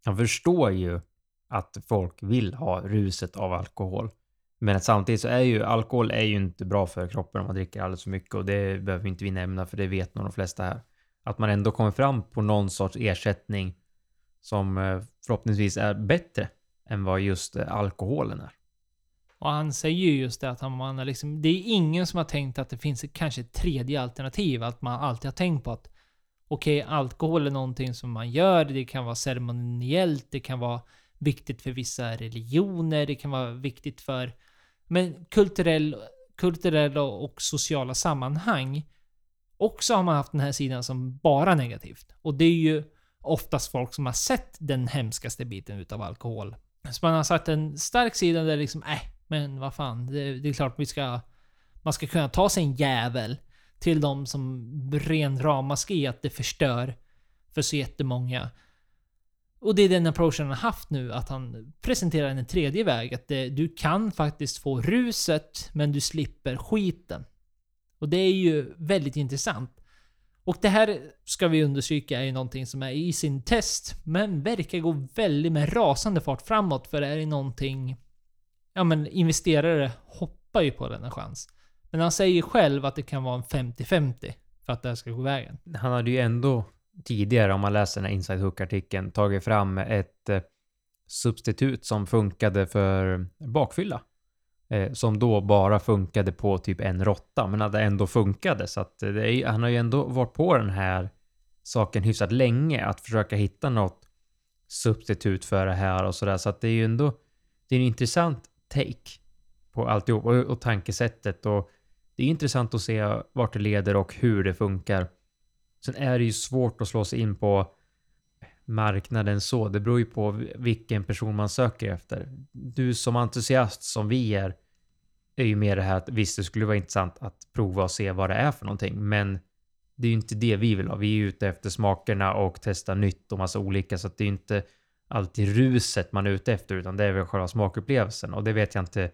S2: han förstår ju att folk vill ha ruset av alkohol. Men att samtidigt så är ju alkohol är ju inte bra för kroppen om man dricker alldeles för mycket och det behöver inte vi nämna för det vet nog de flesta här. Att man ändå kommer fram på någon sorts ersättning som eh, förhoppningsvis är bättre än vad just eh, alkoholen är.
S1: Och han säger ju just det att man liksom, det är ingen som har tänkt att det finns kanske ett tredje alternativ. Att man alltid har tänkt på att okej, okay, alkohol är någonting som man gör. Det kan vara ceremoniellt, det kan vara viktigt för vissa religioner, det kan vara viktigt för men kulturell, kulturella och sociala sammanhang. Också har man haft den här sidan som bara negativt. Och det är ju oftast folk som har sett den hemskaste biten utav alkohol. Så man har satt en stark sida där liksom, äh, men vad fan, det, det är klart vi ska... Man ska kunna ta sig en jävel till de som ren ramaskri att det förstör för så jättemånga. Och det är den approachen han har haft nu, att han presenterar en tredje väg. Att det, du kan faktiskt få ruset, men du slipper skiten. Och det är ju väldigt intressant. Och det här ska vi understryka är ju någonting som är i sin test, men verkar gå väldigt med rasande fart framåt. För det är någonting... Ja men investerare hoppar ju på denna chans. Men han säger själv att det kan vara en 50-50 för att det här ska gå vägen.
S2: Han hade ju ändå tidigare, om man läser den här Inside Hook-artikeln, tagit fram ett eh, substitut som funkade för bakfylla. Eh, som då bara funkade på typ en råtta, men hade ändå funkade. Så att det är, han har ju ändå varit på den här saken hyfsat länge, att försöka hitta något substitut för det här och sådär. Så att det är ju ändå, det är en intressant take på alltihop och, och tankesättet och det är intressant att se vart det leder och hur det funkar. Sen är det ju svårt att slå sig in på marknaden så. Det beror ju på vilken person man söker efter. Du som entusiast som vi är, är ju mer det här att visst, det skulle vara intressant att prova och se vad det är för någonting, men det är ju inte det vi vill ha. Vi är ute efter smakerna och testa nytt och massa olika, så att det är inte alltid ruset man är ute efter, utan det är väl själva smakupplevelsen och det vet jag inte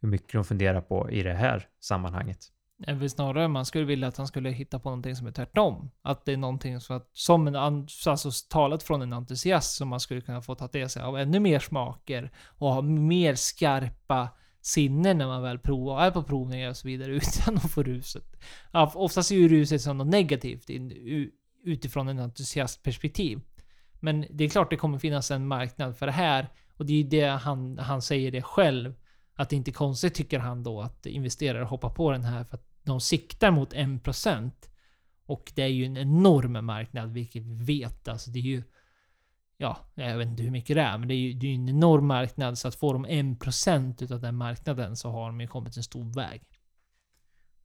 S2: hur mycket de funderar på i det här sammanhanget.
S1: är väl snarare man skulle vilja att han skulle hitta på någonting som är tvärtom. Att det är någonting som, att, som en, alltså talat från en entusiast som man skulle kunna få ta till sig av ännu mer smaker och ha mer skarpa sinnen när man väl provar, är på provningar och så vidare utan att få ruset. Ja, oftast är ju ruset som något negativt utifrån en entusiastperspektiv. Men det är klart det kommer finnas en marknad för det här och det är ju det han, han säger det själv. Att det inte är konstigt tycker han då att investerare hoppar på den här för att de siktar mot 1%. Och det är ju en enorm marknad, vilket vi vet. Alltså det är ju... Ja, jag vet inte hur mycket det är, men det är ju det är en enorm marknad. Så att få de 1% utav den marknaden så har de ju kommit en stor väg.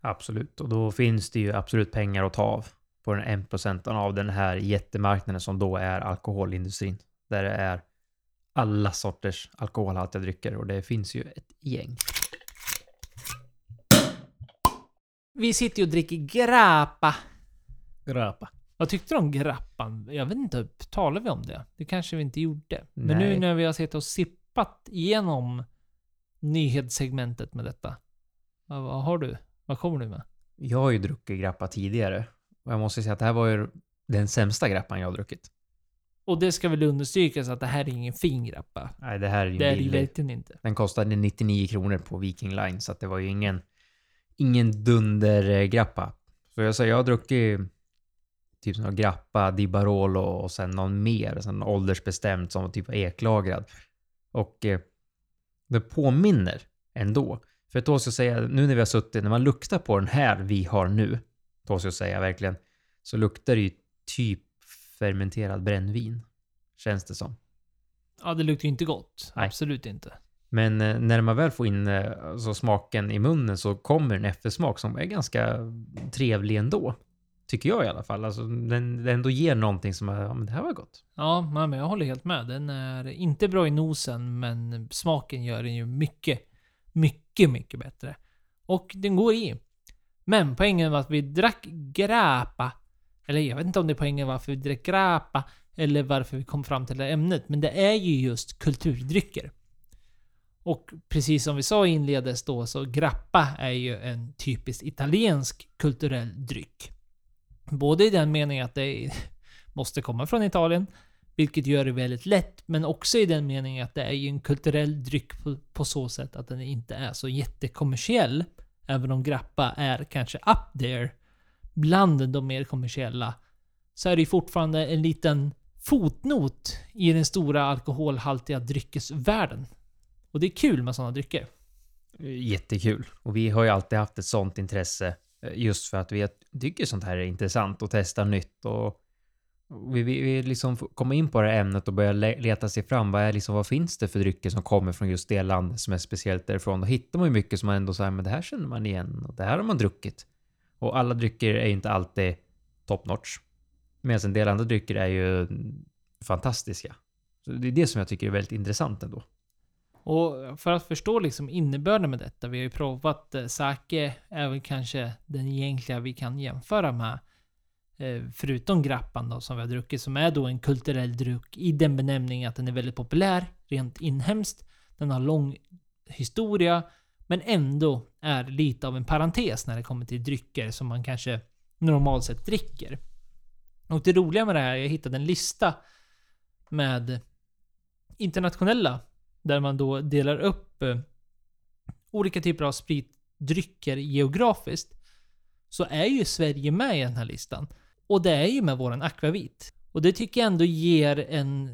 S2: Absolut, och då finns det ju absolut pengar att ta av på den 1% av den här jättemarknaden som då är alkoholindustrin. Där det är alla sorters alkoholhaltiga drycker och det finns ju ett gäng.
S1: Vi sitter ju och dricker grappa.
S2: Grappa.
S1: Vad tyckte du om grappan? Jag vet inte, talade vi om det? Det kanske vi inte gjorde. Men
S2: Nej.
S1: nu när vi har suttit och sippat igenom nyhetssegmentet med detta. Vad, vad har du? Vad kommer du med?
S2: Jag har ju druckit grappa tidigare och jag måste säga att det här var ju den sämsta grappan jag har druckit.
S1: Och det ska väl understrykas att det här är ingen fin grappa.
S2: Nej, det här är ju
S1: Det är det
S2: billig.
S1: verkligen inte.
S2: Den kostade 99 kronor på Viking Line så att det var ju ingen, ingen dundergrappa. Så jag säger, jag har druckit typ här grappa, Di Barolo och sen någon mer, sån åldersbestämd som var typ eklagrad. Och eh, det påminner ändå. För då ska jag säga, nu när vi har suttit, när man luktar på den här vi har nu, då ska jag säga verkligen, så luktar det ju typ fermenterad brännvin. Känns det som.
S1: Ja, det luktar ju inte gott.
S2: Nej.
S1: Absolut inte.
S2: Men eh, när man väl får in eh, alltså smaken i munnen så kommer en eftersmak som är ganska trevlig ändå. Tycker jag i alla fall. Alltså den, den ändå ger någonting som är, ja men det här var gott.
S1: Ja, men jag håller helt med. Den är inte bra i nosen, men smaken gör den ju mycket, mycket, mycket bättre. Och den går i. Men poängen var att vi drack grappa. Eller jag vet inte om det är poängen varför vi drack grappa. Eller varför vi kom fram till det här ämnet. Men det är ju just kulturdrycker. Och precis som vi sa inledes då, så grappa är ju en typiskt italiensk kulturell dryck. Både i den meningen att det måste komma från Italien, vilket gör det väldigt lätt, men också i den meningen att det är ju en kulturell dryck på, på så sätt att den inte är så jättekommersiell. Även om grappa är kanske up there bland de mer kommersiella, så är det ju fortfarande en liten fotnot i den stora alkoholhaltiga dryckesvärlden. Och det är kul med sådana drycker.
S2: Eh, jättekul. Och vi har ju alltid haft ett sånt intresse eh, just för att vi tycker sånt här är intressant och testa nytt och Vi, vill liksom komma in på det här ämnet och börja leta sig fram. Vad, är liksom, vad finns det för drycker som kommer från just det landet som är speciellt därifrån? Då hittar man ju mycket som man ändå säger, men det här känner man igen och det här har man druckit. Och alla drycker är inte alltid top notch. Medan en del andra drycker är ju fantastiska. Så det är det som jag tycker är väldigt intressant ändå.
S1: Och för att förstå liksom innebörden med detta, vi har ju provat eh, sake, är väl kanske den egentliga vi kan jämföra med. Eh, förutom grappan då, som vi har druckit, som är då en kulturell dryck i den benämningen att den är väldigt populär, rent inhemskt. Den har lång historia, men ändå är lite av en parentes när det kommer till drycker som man kanske normalt sett dricker. Och det roliga med det här, jag hittade en lista med internationella där man då delar upp eh, olika typer av spritdrycker geografiskt. Så är ju Sverige med i den här listan. Och det är ju med våran akvavit. Och det tycker jag ändå ger en,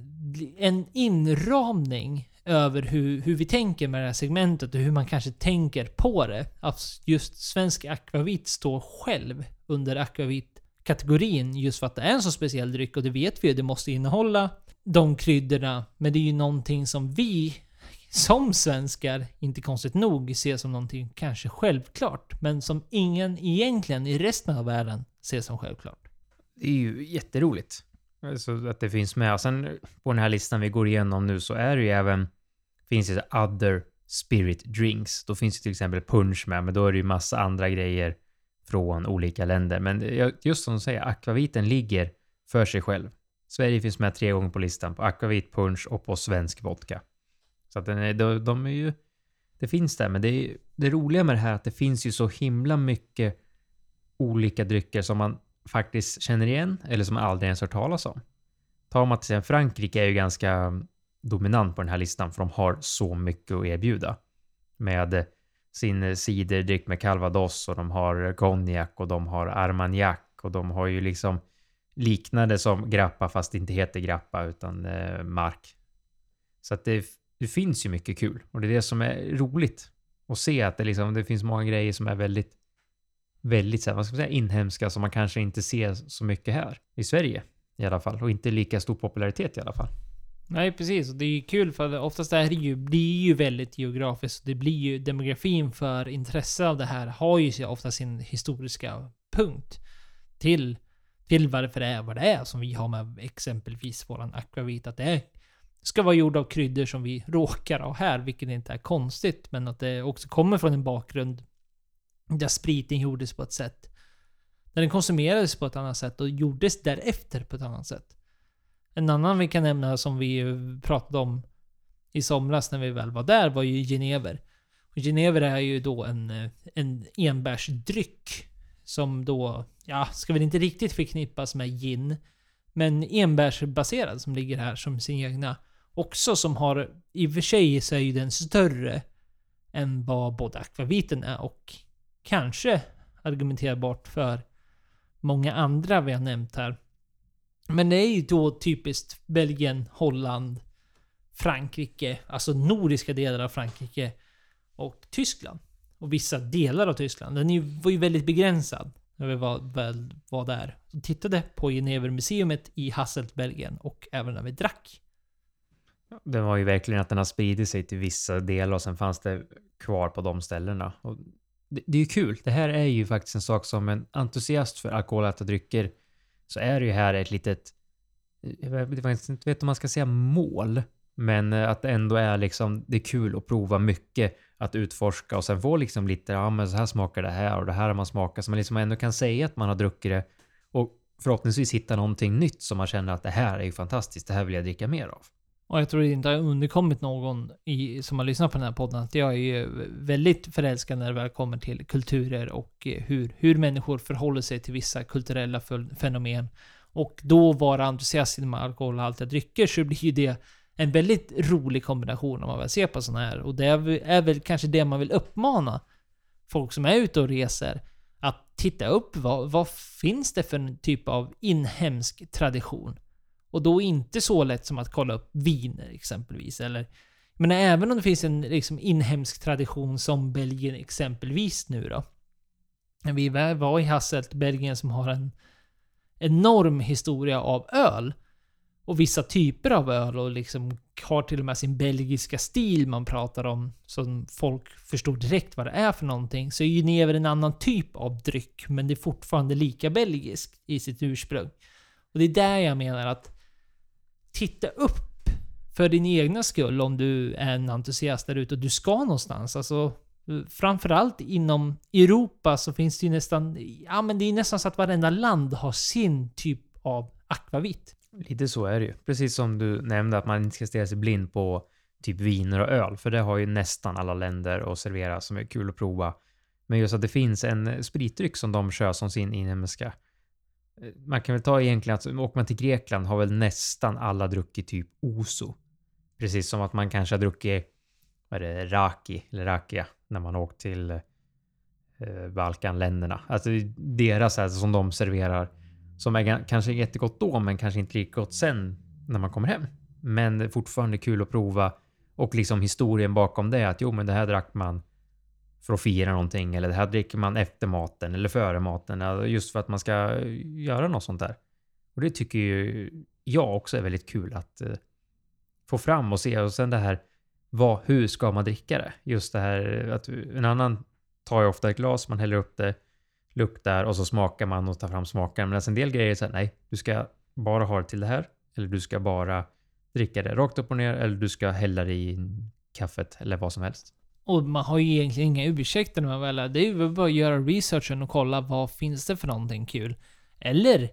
S1: en inramning över hur, hur vi tänker med det här segmentet och hur man kanske tänker på det. Att just svensk akvavit står själv under akvavit-kategorin just för att det är en så speciell dryck och det vet vi ju, det måste innehålla de kryddorna. Men det är ju någonting som vi som svenskar, inte konstigt nog, ser som någonting kanske självklart. Men som ingen egentligen i resten av världen ser som självklart.
S2: Det är ju jätteroligt. Så att det finns med. Sen på den här listan vi går igenom nu så är det ju även, finns det other spirit drinks. Då finns det till exempel punch med, men då är det ju massa andra grejer från olika länder. Men just som du säger, akvaviten ligger för sig själv. Sverige finns med tre gånger på listan på akvavit, punch och på svensk vodka. Så att den är, de, de är ju... Det finns där, men det, är, det roliga med det här är att det finns ju så himla mycket olika drycker som man faktiskt känner igen eller som aldrig ens hört talas om. Ta man till exempel Frankrike är ju ganska dominant på den här listan för de har så mycket att erbjuda. Med sin ciderdryck med calvados och de har konjak och de har armagnac och de har ju liksom liknande som grappa fast det inte heter grappa utan eh, mark. Så att det, det finns ju mycket kul och det är det som är roligt att se att det liksom det finns många grejer som är väldigt väldigt så här, vad ska man säga, inhemska som man kanske inte ser så mycket här i Sverige i alla fall och inte lika stor popularitet i alla fall.
S1: Nej, precis. Och det är ju kul för oftast är det ju, blir ju väldigt geografiskt. Det blir ju demografin för intresse av det här har ju ofta sin historiska punkt till, till varför det är vad det är som vi har med exempelvis våran akvavit. Att det är, ska vara gjord av kryddor som vi råkar ha här, vilket inte är konstigt. Men att det också kommer från en bakgrund där spriten gjordes på ett sätt. Där den konsumerades på ett annat sätt och gjordes därefter på ett annat sätt. En annan vi kan nämna som vi pratade om i somras när vi väl var där var ju genever. Och genever är ju då en, en enbärsdryck. Som då, ja, ska väl inte riktigt förknippas med gin. Men enbärsbaserad som ligger här som sin egna. Också som har, i och för sig så är ju den större än vad både akvaviten är och kanske argumenterbart för många andra vi har nämnt här. Men det är ju då typiskt Belgien, Holland, Frankrike, alltså nordiska delar av Frankrike och Tyskland. Och vissa delar av Tyskland. Den var ju väldigt begränsad när vi var, väl var där. Vi tittade på Genevermuseet i Hasselt, Belgien och även när vi drack.
S2: Det var ju verkligen att den har spridit sig till vissa delar och sen fanns det kvar på de ställena. Och det, det är ju kul. Det här är ju faktiskt en sak som en entusiast för alkoholäta drycker så är det ju här ett litet, eh, jag vet inte vet om man ska säga mål, men eh, att det ändå är liksom, det är kul att prova mycket, att utforska och sen få liksom lite, ja men så här smakar det här och det här har man smakat, så man liksom ändå kan säga att man har druckit det och förhoppningsvis hitta någonting nytt som man känner att det här är ju fantastiskt, det här vill jag dricka mer av.
S1: Och jag tror det inte har underkommit någon i, som har lyssnat på den här podden att jag är ju väldigt förälskad när det väl kommer till kulturer och eh, hur, hur människor förhåller sig till vissa kulturella fenomen. Och då vara entusiast med alkoholhaltiga drycker så blir ju det en väldigt rolig kombination om man väl ser på sådana här. Och det är väl kanske det man vill uppmana folk som är ute och reser. Att titta upp vad, vad finns det för en typ av inhemsk tradition? Och då inte så lätt som att kolla upp viner exempelvis. Eller, men även om det finns en liksom, inhemsk tradition som Belgien exempelvis nu då. När vi var i Hasselt, Belgien som har en, enorm historia av öl. Och vissa typer av öl och liksom har till och med sin belgiska stil man pratar om. Som folk förstår direkt vad det är för någonting. Så är Genever en annan typ av dryck, men det är fortfarande lika belgiskt i sitt ursprung. Och det är där jag menar att titta upp för din egna skull om du är en entusiast där ute och du ska någonstans. Alltså, framförallt inom Europa så finns det ju nästan, ja men det är nästan så att varenda land har sin typ av akvavit.
S2: Lite så är det ju. Precis som du nämnde att man inte ska stirra sig blind på typ viner och öl, för det har ju nästan alla länder att servera som är kul att prova. Men just att det finns en spritdryck som de kör som sin inhemska. Man kan väl ta egentligen att åker man till Grekland har väl nästan alla druckit typ Oso. Precis som att man kanske har druckit vad är det, Raki eller Rakia när man åkt till eh, Balkanländerna. Alltså deras alltså, som de serverar som är kanske jättegott då, men kanske inte lika gott sen när man kommer hem. Men fortfarande kul att prova och liksom historien bakom det att jo, men det här drack man för att fira någonting eller det här dricker man efter maten eller före maten just för att man ska eh, göra något sånt där. Och det tycker ju jag också är väldigt kul att eh, få fram och se och sen det här vad, hur ska man dricka det? Just det här eh, att en annan tar ju ofta ett glas, man häller upp det, luktar och så smakar man och tar fram smaken. Men en del grejer är så här, nej, du ska bara ha det till det här. Eller du ska bara dricka det rakt upp och ner. Eller du ska hälla det i kaffet eller vad som helst.
S1: Och man har ju egentligen inga ursäkter när man väl är Det är ju bara att göra researchen och kolla vad finns det för någonting kul. Eller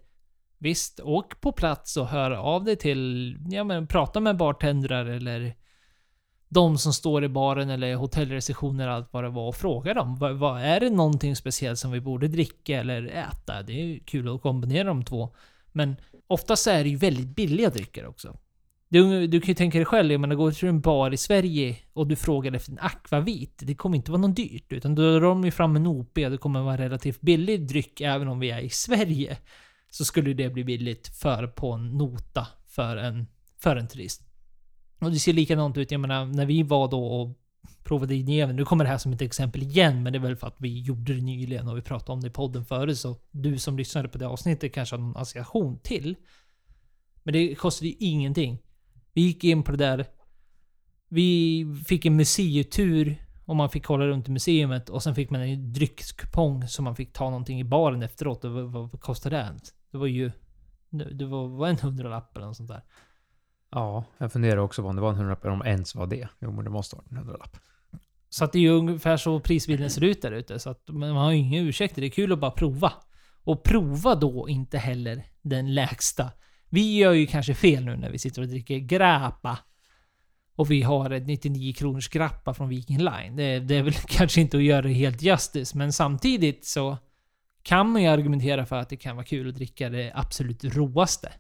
S1: visst, åk på plats och hör av dig till, ja men prata med bartendrar eller de som står i baren eller hotellreceptioner allt vad det var och fråga dem. Vad, vad, är det någonting speciellt som vi borde dricka eller äta? Det är ju kul att kombinera de två. Men oftast är det ju väldigt billiga drycker också. Du, du kan ju tänka dig själv, jag menar, går till en bar i Sverige och du frågar efter en akvavit. Det kommer inte vara något dyrt, utan då drar de ju fram en OP och det kommer vara en relativt billig dryck även om vi är i Sverige. Så skulle det bli billigt för på en nota för en, för en turist. Och det ser likadant ut, jag menar, när vi var då och provade i Neven. Nu kommer det här som ett exempel igen, men det är väl för att vi gjorde det nyligen och vi pratade om det i podden förut, så du som lyssnade på det avsnittet kanske har någon association till. Men det kostade ju ingenting. Vi gick in på det där. Vi fick en museitur och man fick kolla runt i museet och sen fick man en dryckskupong så man fick ta någonting i baren efteråt. Och vad, vad kostade det? Det var ju... Det var, var en hundralapp eller något sånt där.
S2: Ja, jag funderar också på om det var en hundralapp eller om ens var det. Jo, men det måste vara en hundralapp.
S1: Så att det är ju ungefär så prisbilden ser ut där ute. Så att man har ju inga ursäkter. Det är kul att bara prova. Och prova då inte heller den lägsta. Vi gör ju kanske fel nu när vi sitter och dricker grappa. Och vi har ett 99 kronors grappa från Viking Line. Det, det är väl kanske inte att göra det helt justice, men samtidigt så kan man ju argumentera för att det kan vara kul att dricka det absolut roaste.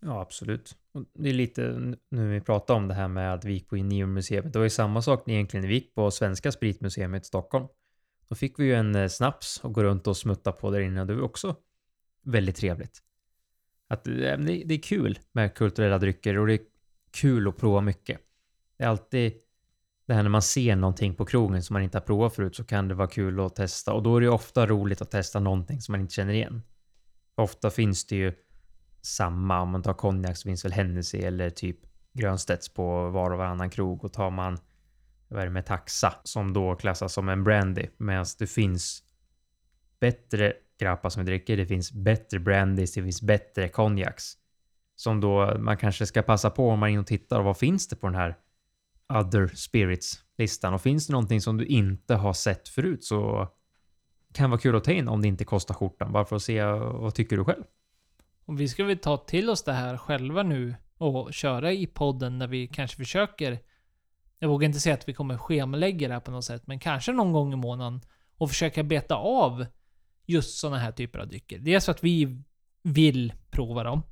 S2: Ja, absolut. Det är lite nu vi pratar om det här med att vi gick på Neonmuseet. Det var ju samma sak egentligen när vi gick på Svenska Spritmuseet i Stockholm. Då fick vi ju en eh, snaps och gå runt och smutta på där inne. Det var också väldigt trevligt. Att, eh, det är kul med kulturella drycker och det är kul att prova mycket. Det är alltid det här när man ser någonting på krogen som man inte har provat förut så kan det vara kul att testa och då är det ofta roligt att testa någonting som man inte känner igen. Ofta finns det ju samma. Om man tar konjak så finns väl Hennessy eller typ Grönstedts på var och varannan krog och tar man vad är det med taxa som då klassas som en brandy medan det finns bättre grappa som vi dricker. Det finns bättre brandies, det finns bättre konjaks som då man kanske ska passa på om man är inne och tittar. Vad finns det på den här other spirits listan? Och finns det någonting som du inte har sett förut så kan vara kul att ta in om det inte kostar skjortan. Bara för att se vad tycker du själv?
S1: Och vi ska väl ta till oss det här själva nu och köra i podden när vi kanske försöker jag vågar inte säga att vi kommer schemalägga det här på något sätt, men kanske någon gång i månaden och försöka beta av just sådana här typer av drycker. Det är så att vi vill prova dem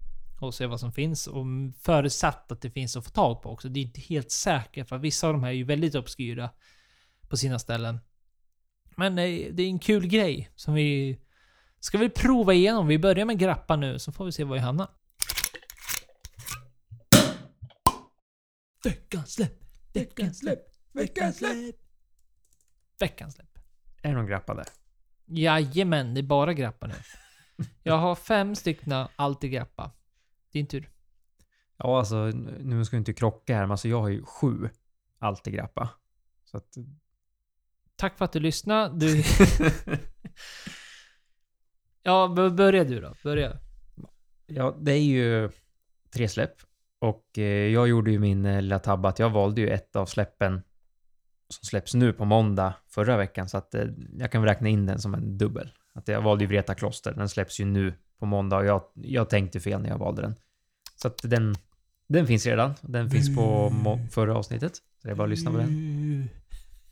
S1: och se vad som finns och förutsatt att det finns att få tag på också. Det är inte helt säkert för vissa av de här är ju väldigt obskyra på sina ställen. Men eh, det är en kul grej som vi Ska vi prova igenom? Vi börjar med grappa nu, så får vi se var vi hamnar. Veckans släpp! Veckans släpp! Veckans släpp! Veckans släpp.
S2: Är det någon grappa där?
S1: Jajamän, det är bara grappa nu. Jag har fem stycken Altigrappa. Din tur.
S2: Ja, alltså nu ska jag inte krocka här, men alltså jag har ju sju Altigrappa. Så att...
S1: Tack för att du lyssnade. Du... ja, börja du då. Börja.
S2: Ja, det är ju tre släpp. Och eh, jag gjorde ju min eh, lilla tabbe att jag valde ju ett av släppen som släpps nu på måndag förra veckan. Så att eh, jag kan räkna in den som en dubbel. Att jag valde ju Vreta Kloster. Den släpps ju nu på måndag och jag, jag tänkte fel när jag valde den. Så att den, den finns redan. Den finns på må- förra avsnittet. Så det är bara att lyssna på den.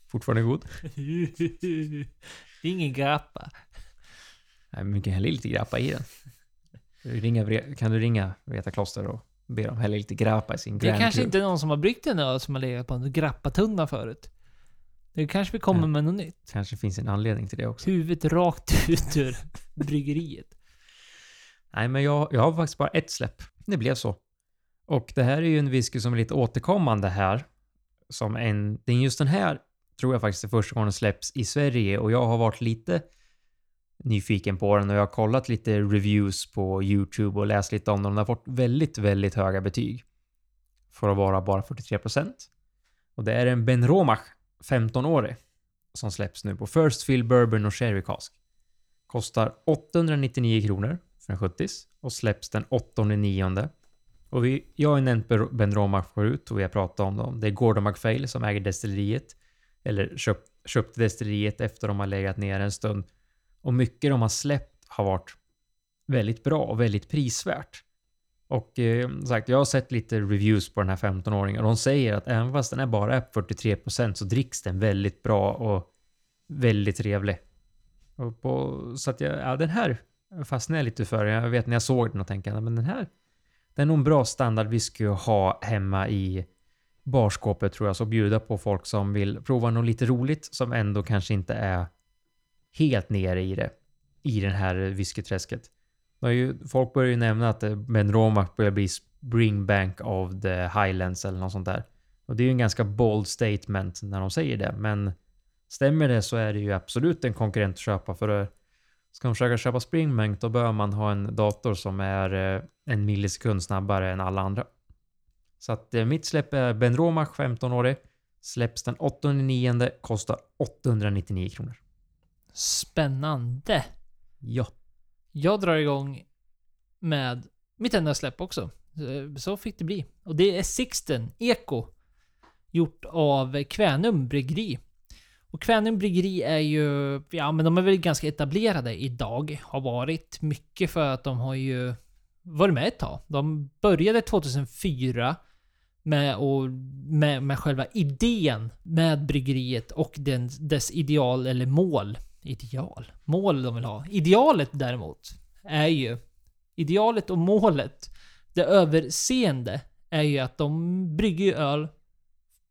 S2: Fortfarande god.
S1: Det är ingen grappa.
S2: Nej, men du kan hälla i lite grappa i den. Ringa, Vre- kan du ringa Vreta Kloster och be dem hälla i lite grappa i sin
S1: Det är
S2: Grand
S1: kanske
S2: Cru?
S1: inte någon som har bryggt en öl som har legat på en grappatunna förut. Det kanske vi kommer
S2: Ja.
S1: med något nytt.
S2: Kanske finns en anledning till det också.
S1: Huvudet rakt ut ur bryggeriet.
S2: Nej, men jag, jag har faktiskt bara ett släpp. Det blev så. Och det här är ju en whisky som är lite återkommande här. Som en, den just den här tror jag faktiskt är första gången den släpps i Sverige och jag har varit lite nyfiken på den och jag har kollat lite reviews på YouTube och läst lite om den. Den har fått väldigt, väldigt höga betyg. För att vara bara 43%. Och det är en Ben Romach 15-årig som släpps nu på First Fill Bourbon och Sherry Cask. Kostar 899 kronor för en 70 och släpps den 8 9. Och vi, jag har ju nämnt Ben Romach förut och vi har pratat om dem. Det är Gordon McFail som äger destilleriet. Eller köpt, köpt destilleriet efter de har legat ner en stund. Och mycket de har släppt har varit väldigt bra och väldigt prisvärt. Och eh, som sagt, jag har sett lite reviews på den här 15-åringen och de säger att även fast den är bara är 43% så dricks den väldigt bra och väldigt trevlig. Och på, så att jag, ja, den här fastnade jag lite för. Jag vet när jag såg den och tänkte, men den här, det är nog en bra standardwhisky att ha hemma i barskåpet tror jag. Så bjuda på folk som vill prova något lite roligt som ändå kanske inte är helt nere i det. I den här whiskyträsket. Ju, folk börjar ju nämna att eh, Ben Romach börjar bli Springbank of the Highlands eller något sånt där. Och det är ju en ganska bold statement när de säger det. Men stämmer det så är det ju absolut en konkurrent att köpa. För att ska man försöka köpa Springbank då bör man ha en dator som är eh, en millisekund snabbare än alla andra. Så att eh, mitt släpp är Ben Romach 15-årig. Släpps den 8 9 kostar 899 kronor.
S1: Spännande.
S2: Ja.
S1: Jag drar igång med mitt enda släpp också. Så- fick det bli. Och det är Sixten Eko. Gjort av Kvänum Bryggeri. Och Kvänum Bryggeri är ju, ja men de är väl ganska etablerade idag. Har varit. Mycket för att de har ju varit med ett tag. De började 2004 med, och, med, med själva idén med bryggeriet och den, dess ideal eller mål. Ideal? Mål de vill ha. Idealet däremot är ju... Idealet och målet, det överseende, är ju att de brygger ju öl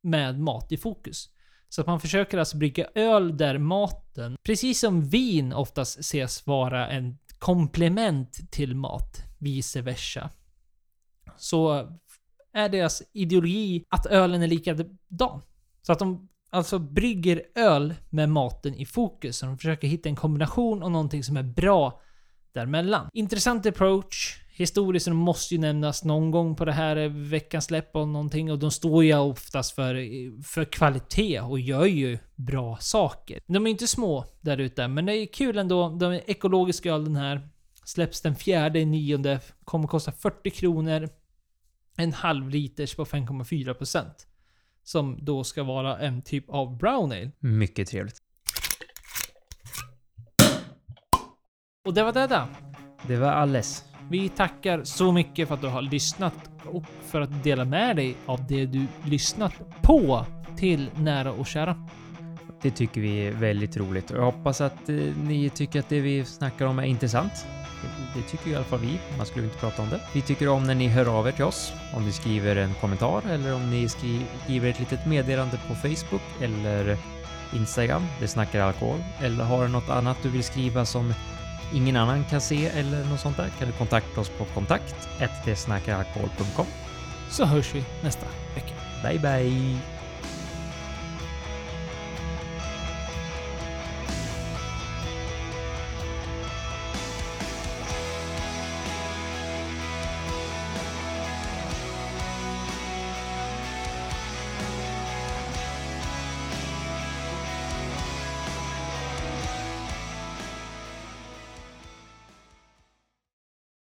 S1: med mat i fokus. Så att man försöker alltså brygga öl där maten, precis som vin oftast ses vara en komplement till mat, vice versa. Så är deras ideologi att ölen är likadan. Så att de alltså brygger öl med maten i fokus. Så de försöker hitta en kombination och någonting som är bra däremellan. Intressant approach. Historiskt, de måste ju nämnas någon gång på det här veckans släpp och någonting. Och de står ju oftast för, för kvalitet och gör ju bra saker. De är inte små där ute, men det är kul ändå. De är ekologiska öl den här. Släpps den fjärde i nionde. Kommer kosta 40 kronor. En halv liters på 5,4%. Som då ska vara en typ av brown ale.
S2: Mycket trevligt.
S1: Och det var det där.
S2: Det var alles.
S1: Vi tackar så mycket för att du har lyssnat och för att dela med dig av det du lyssnat på till nära och kära.
S2: Det tycker vi är väldigt roligt och jag hoppas att eh, ni tycker att det vi snackar om är intressant. Det, tycker i alla fall vi, man skulle inte prata om det. Vi tycker om när ni hör av er till oss, om ni skriver en kommentar eller om ni skri- skriver ett litet meddelande på Facebook eller Instagram, det snackar alkohol, eller har du något annat du vill skriva som ingen annan kan se eller något sånt där kan du kontakta oss på kontakt snackaralkohol.com.
S1: Så hörs vi nästa vecka.
S2: Bye bye!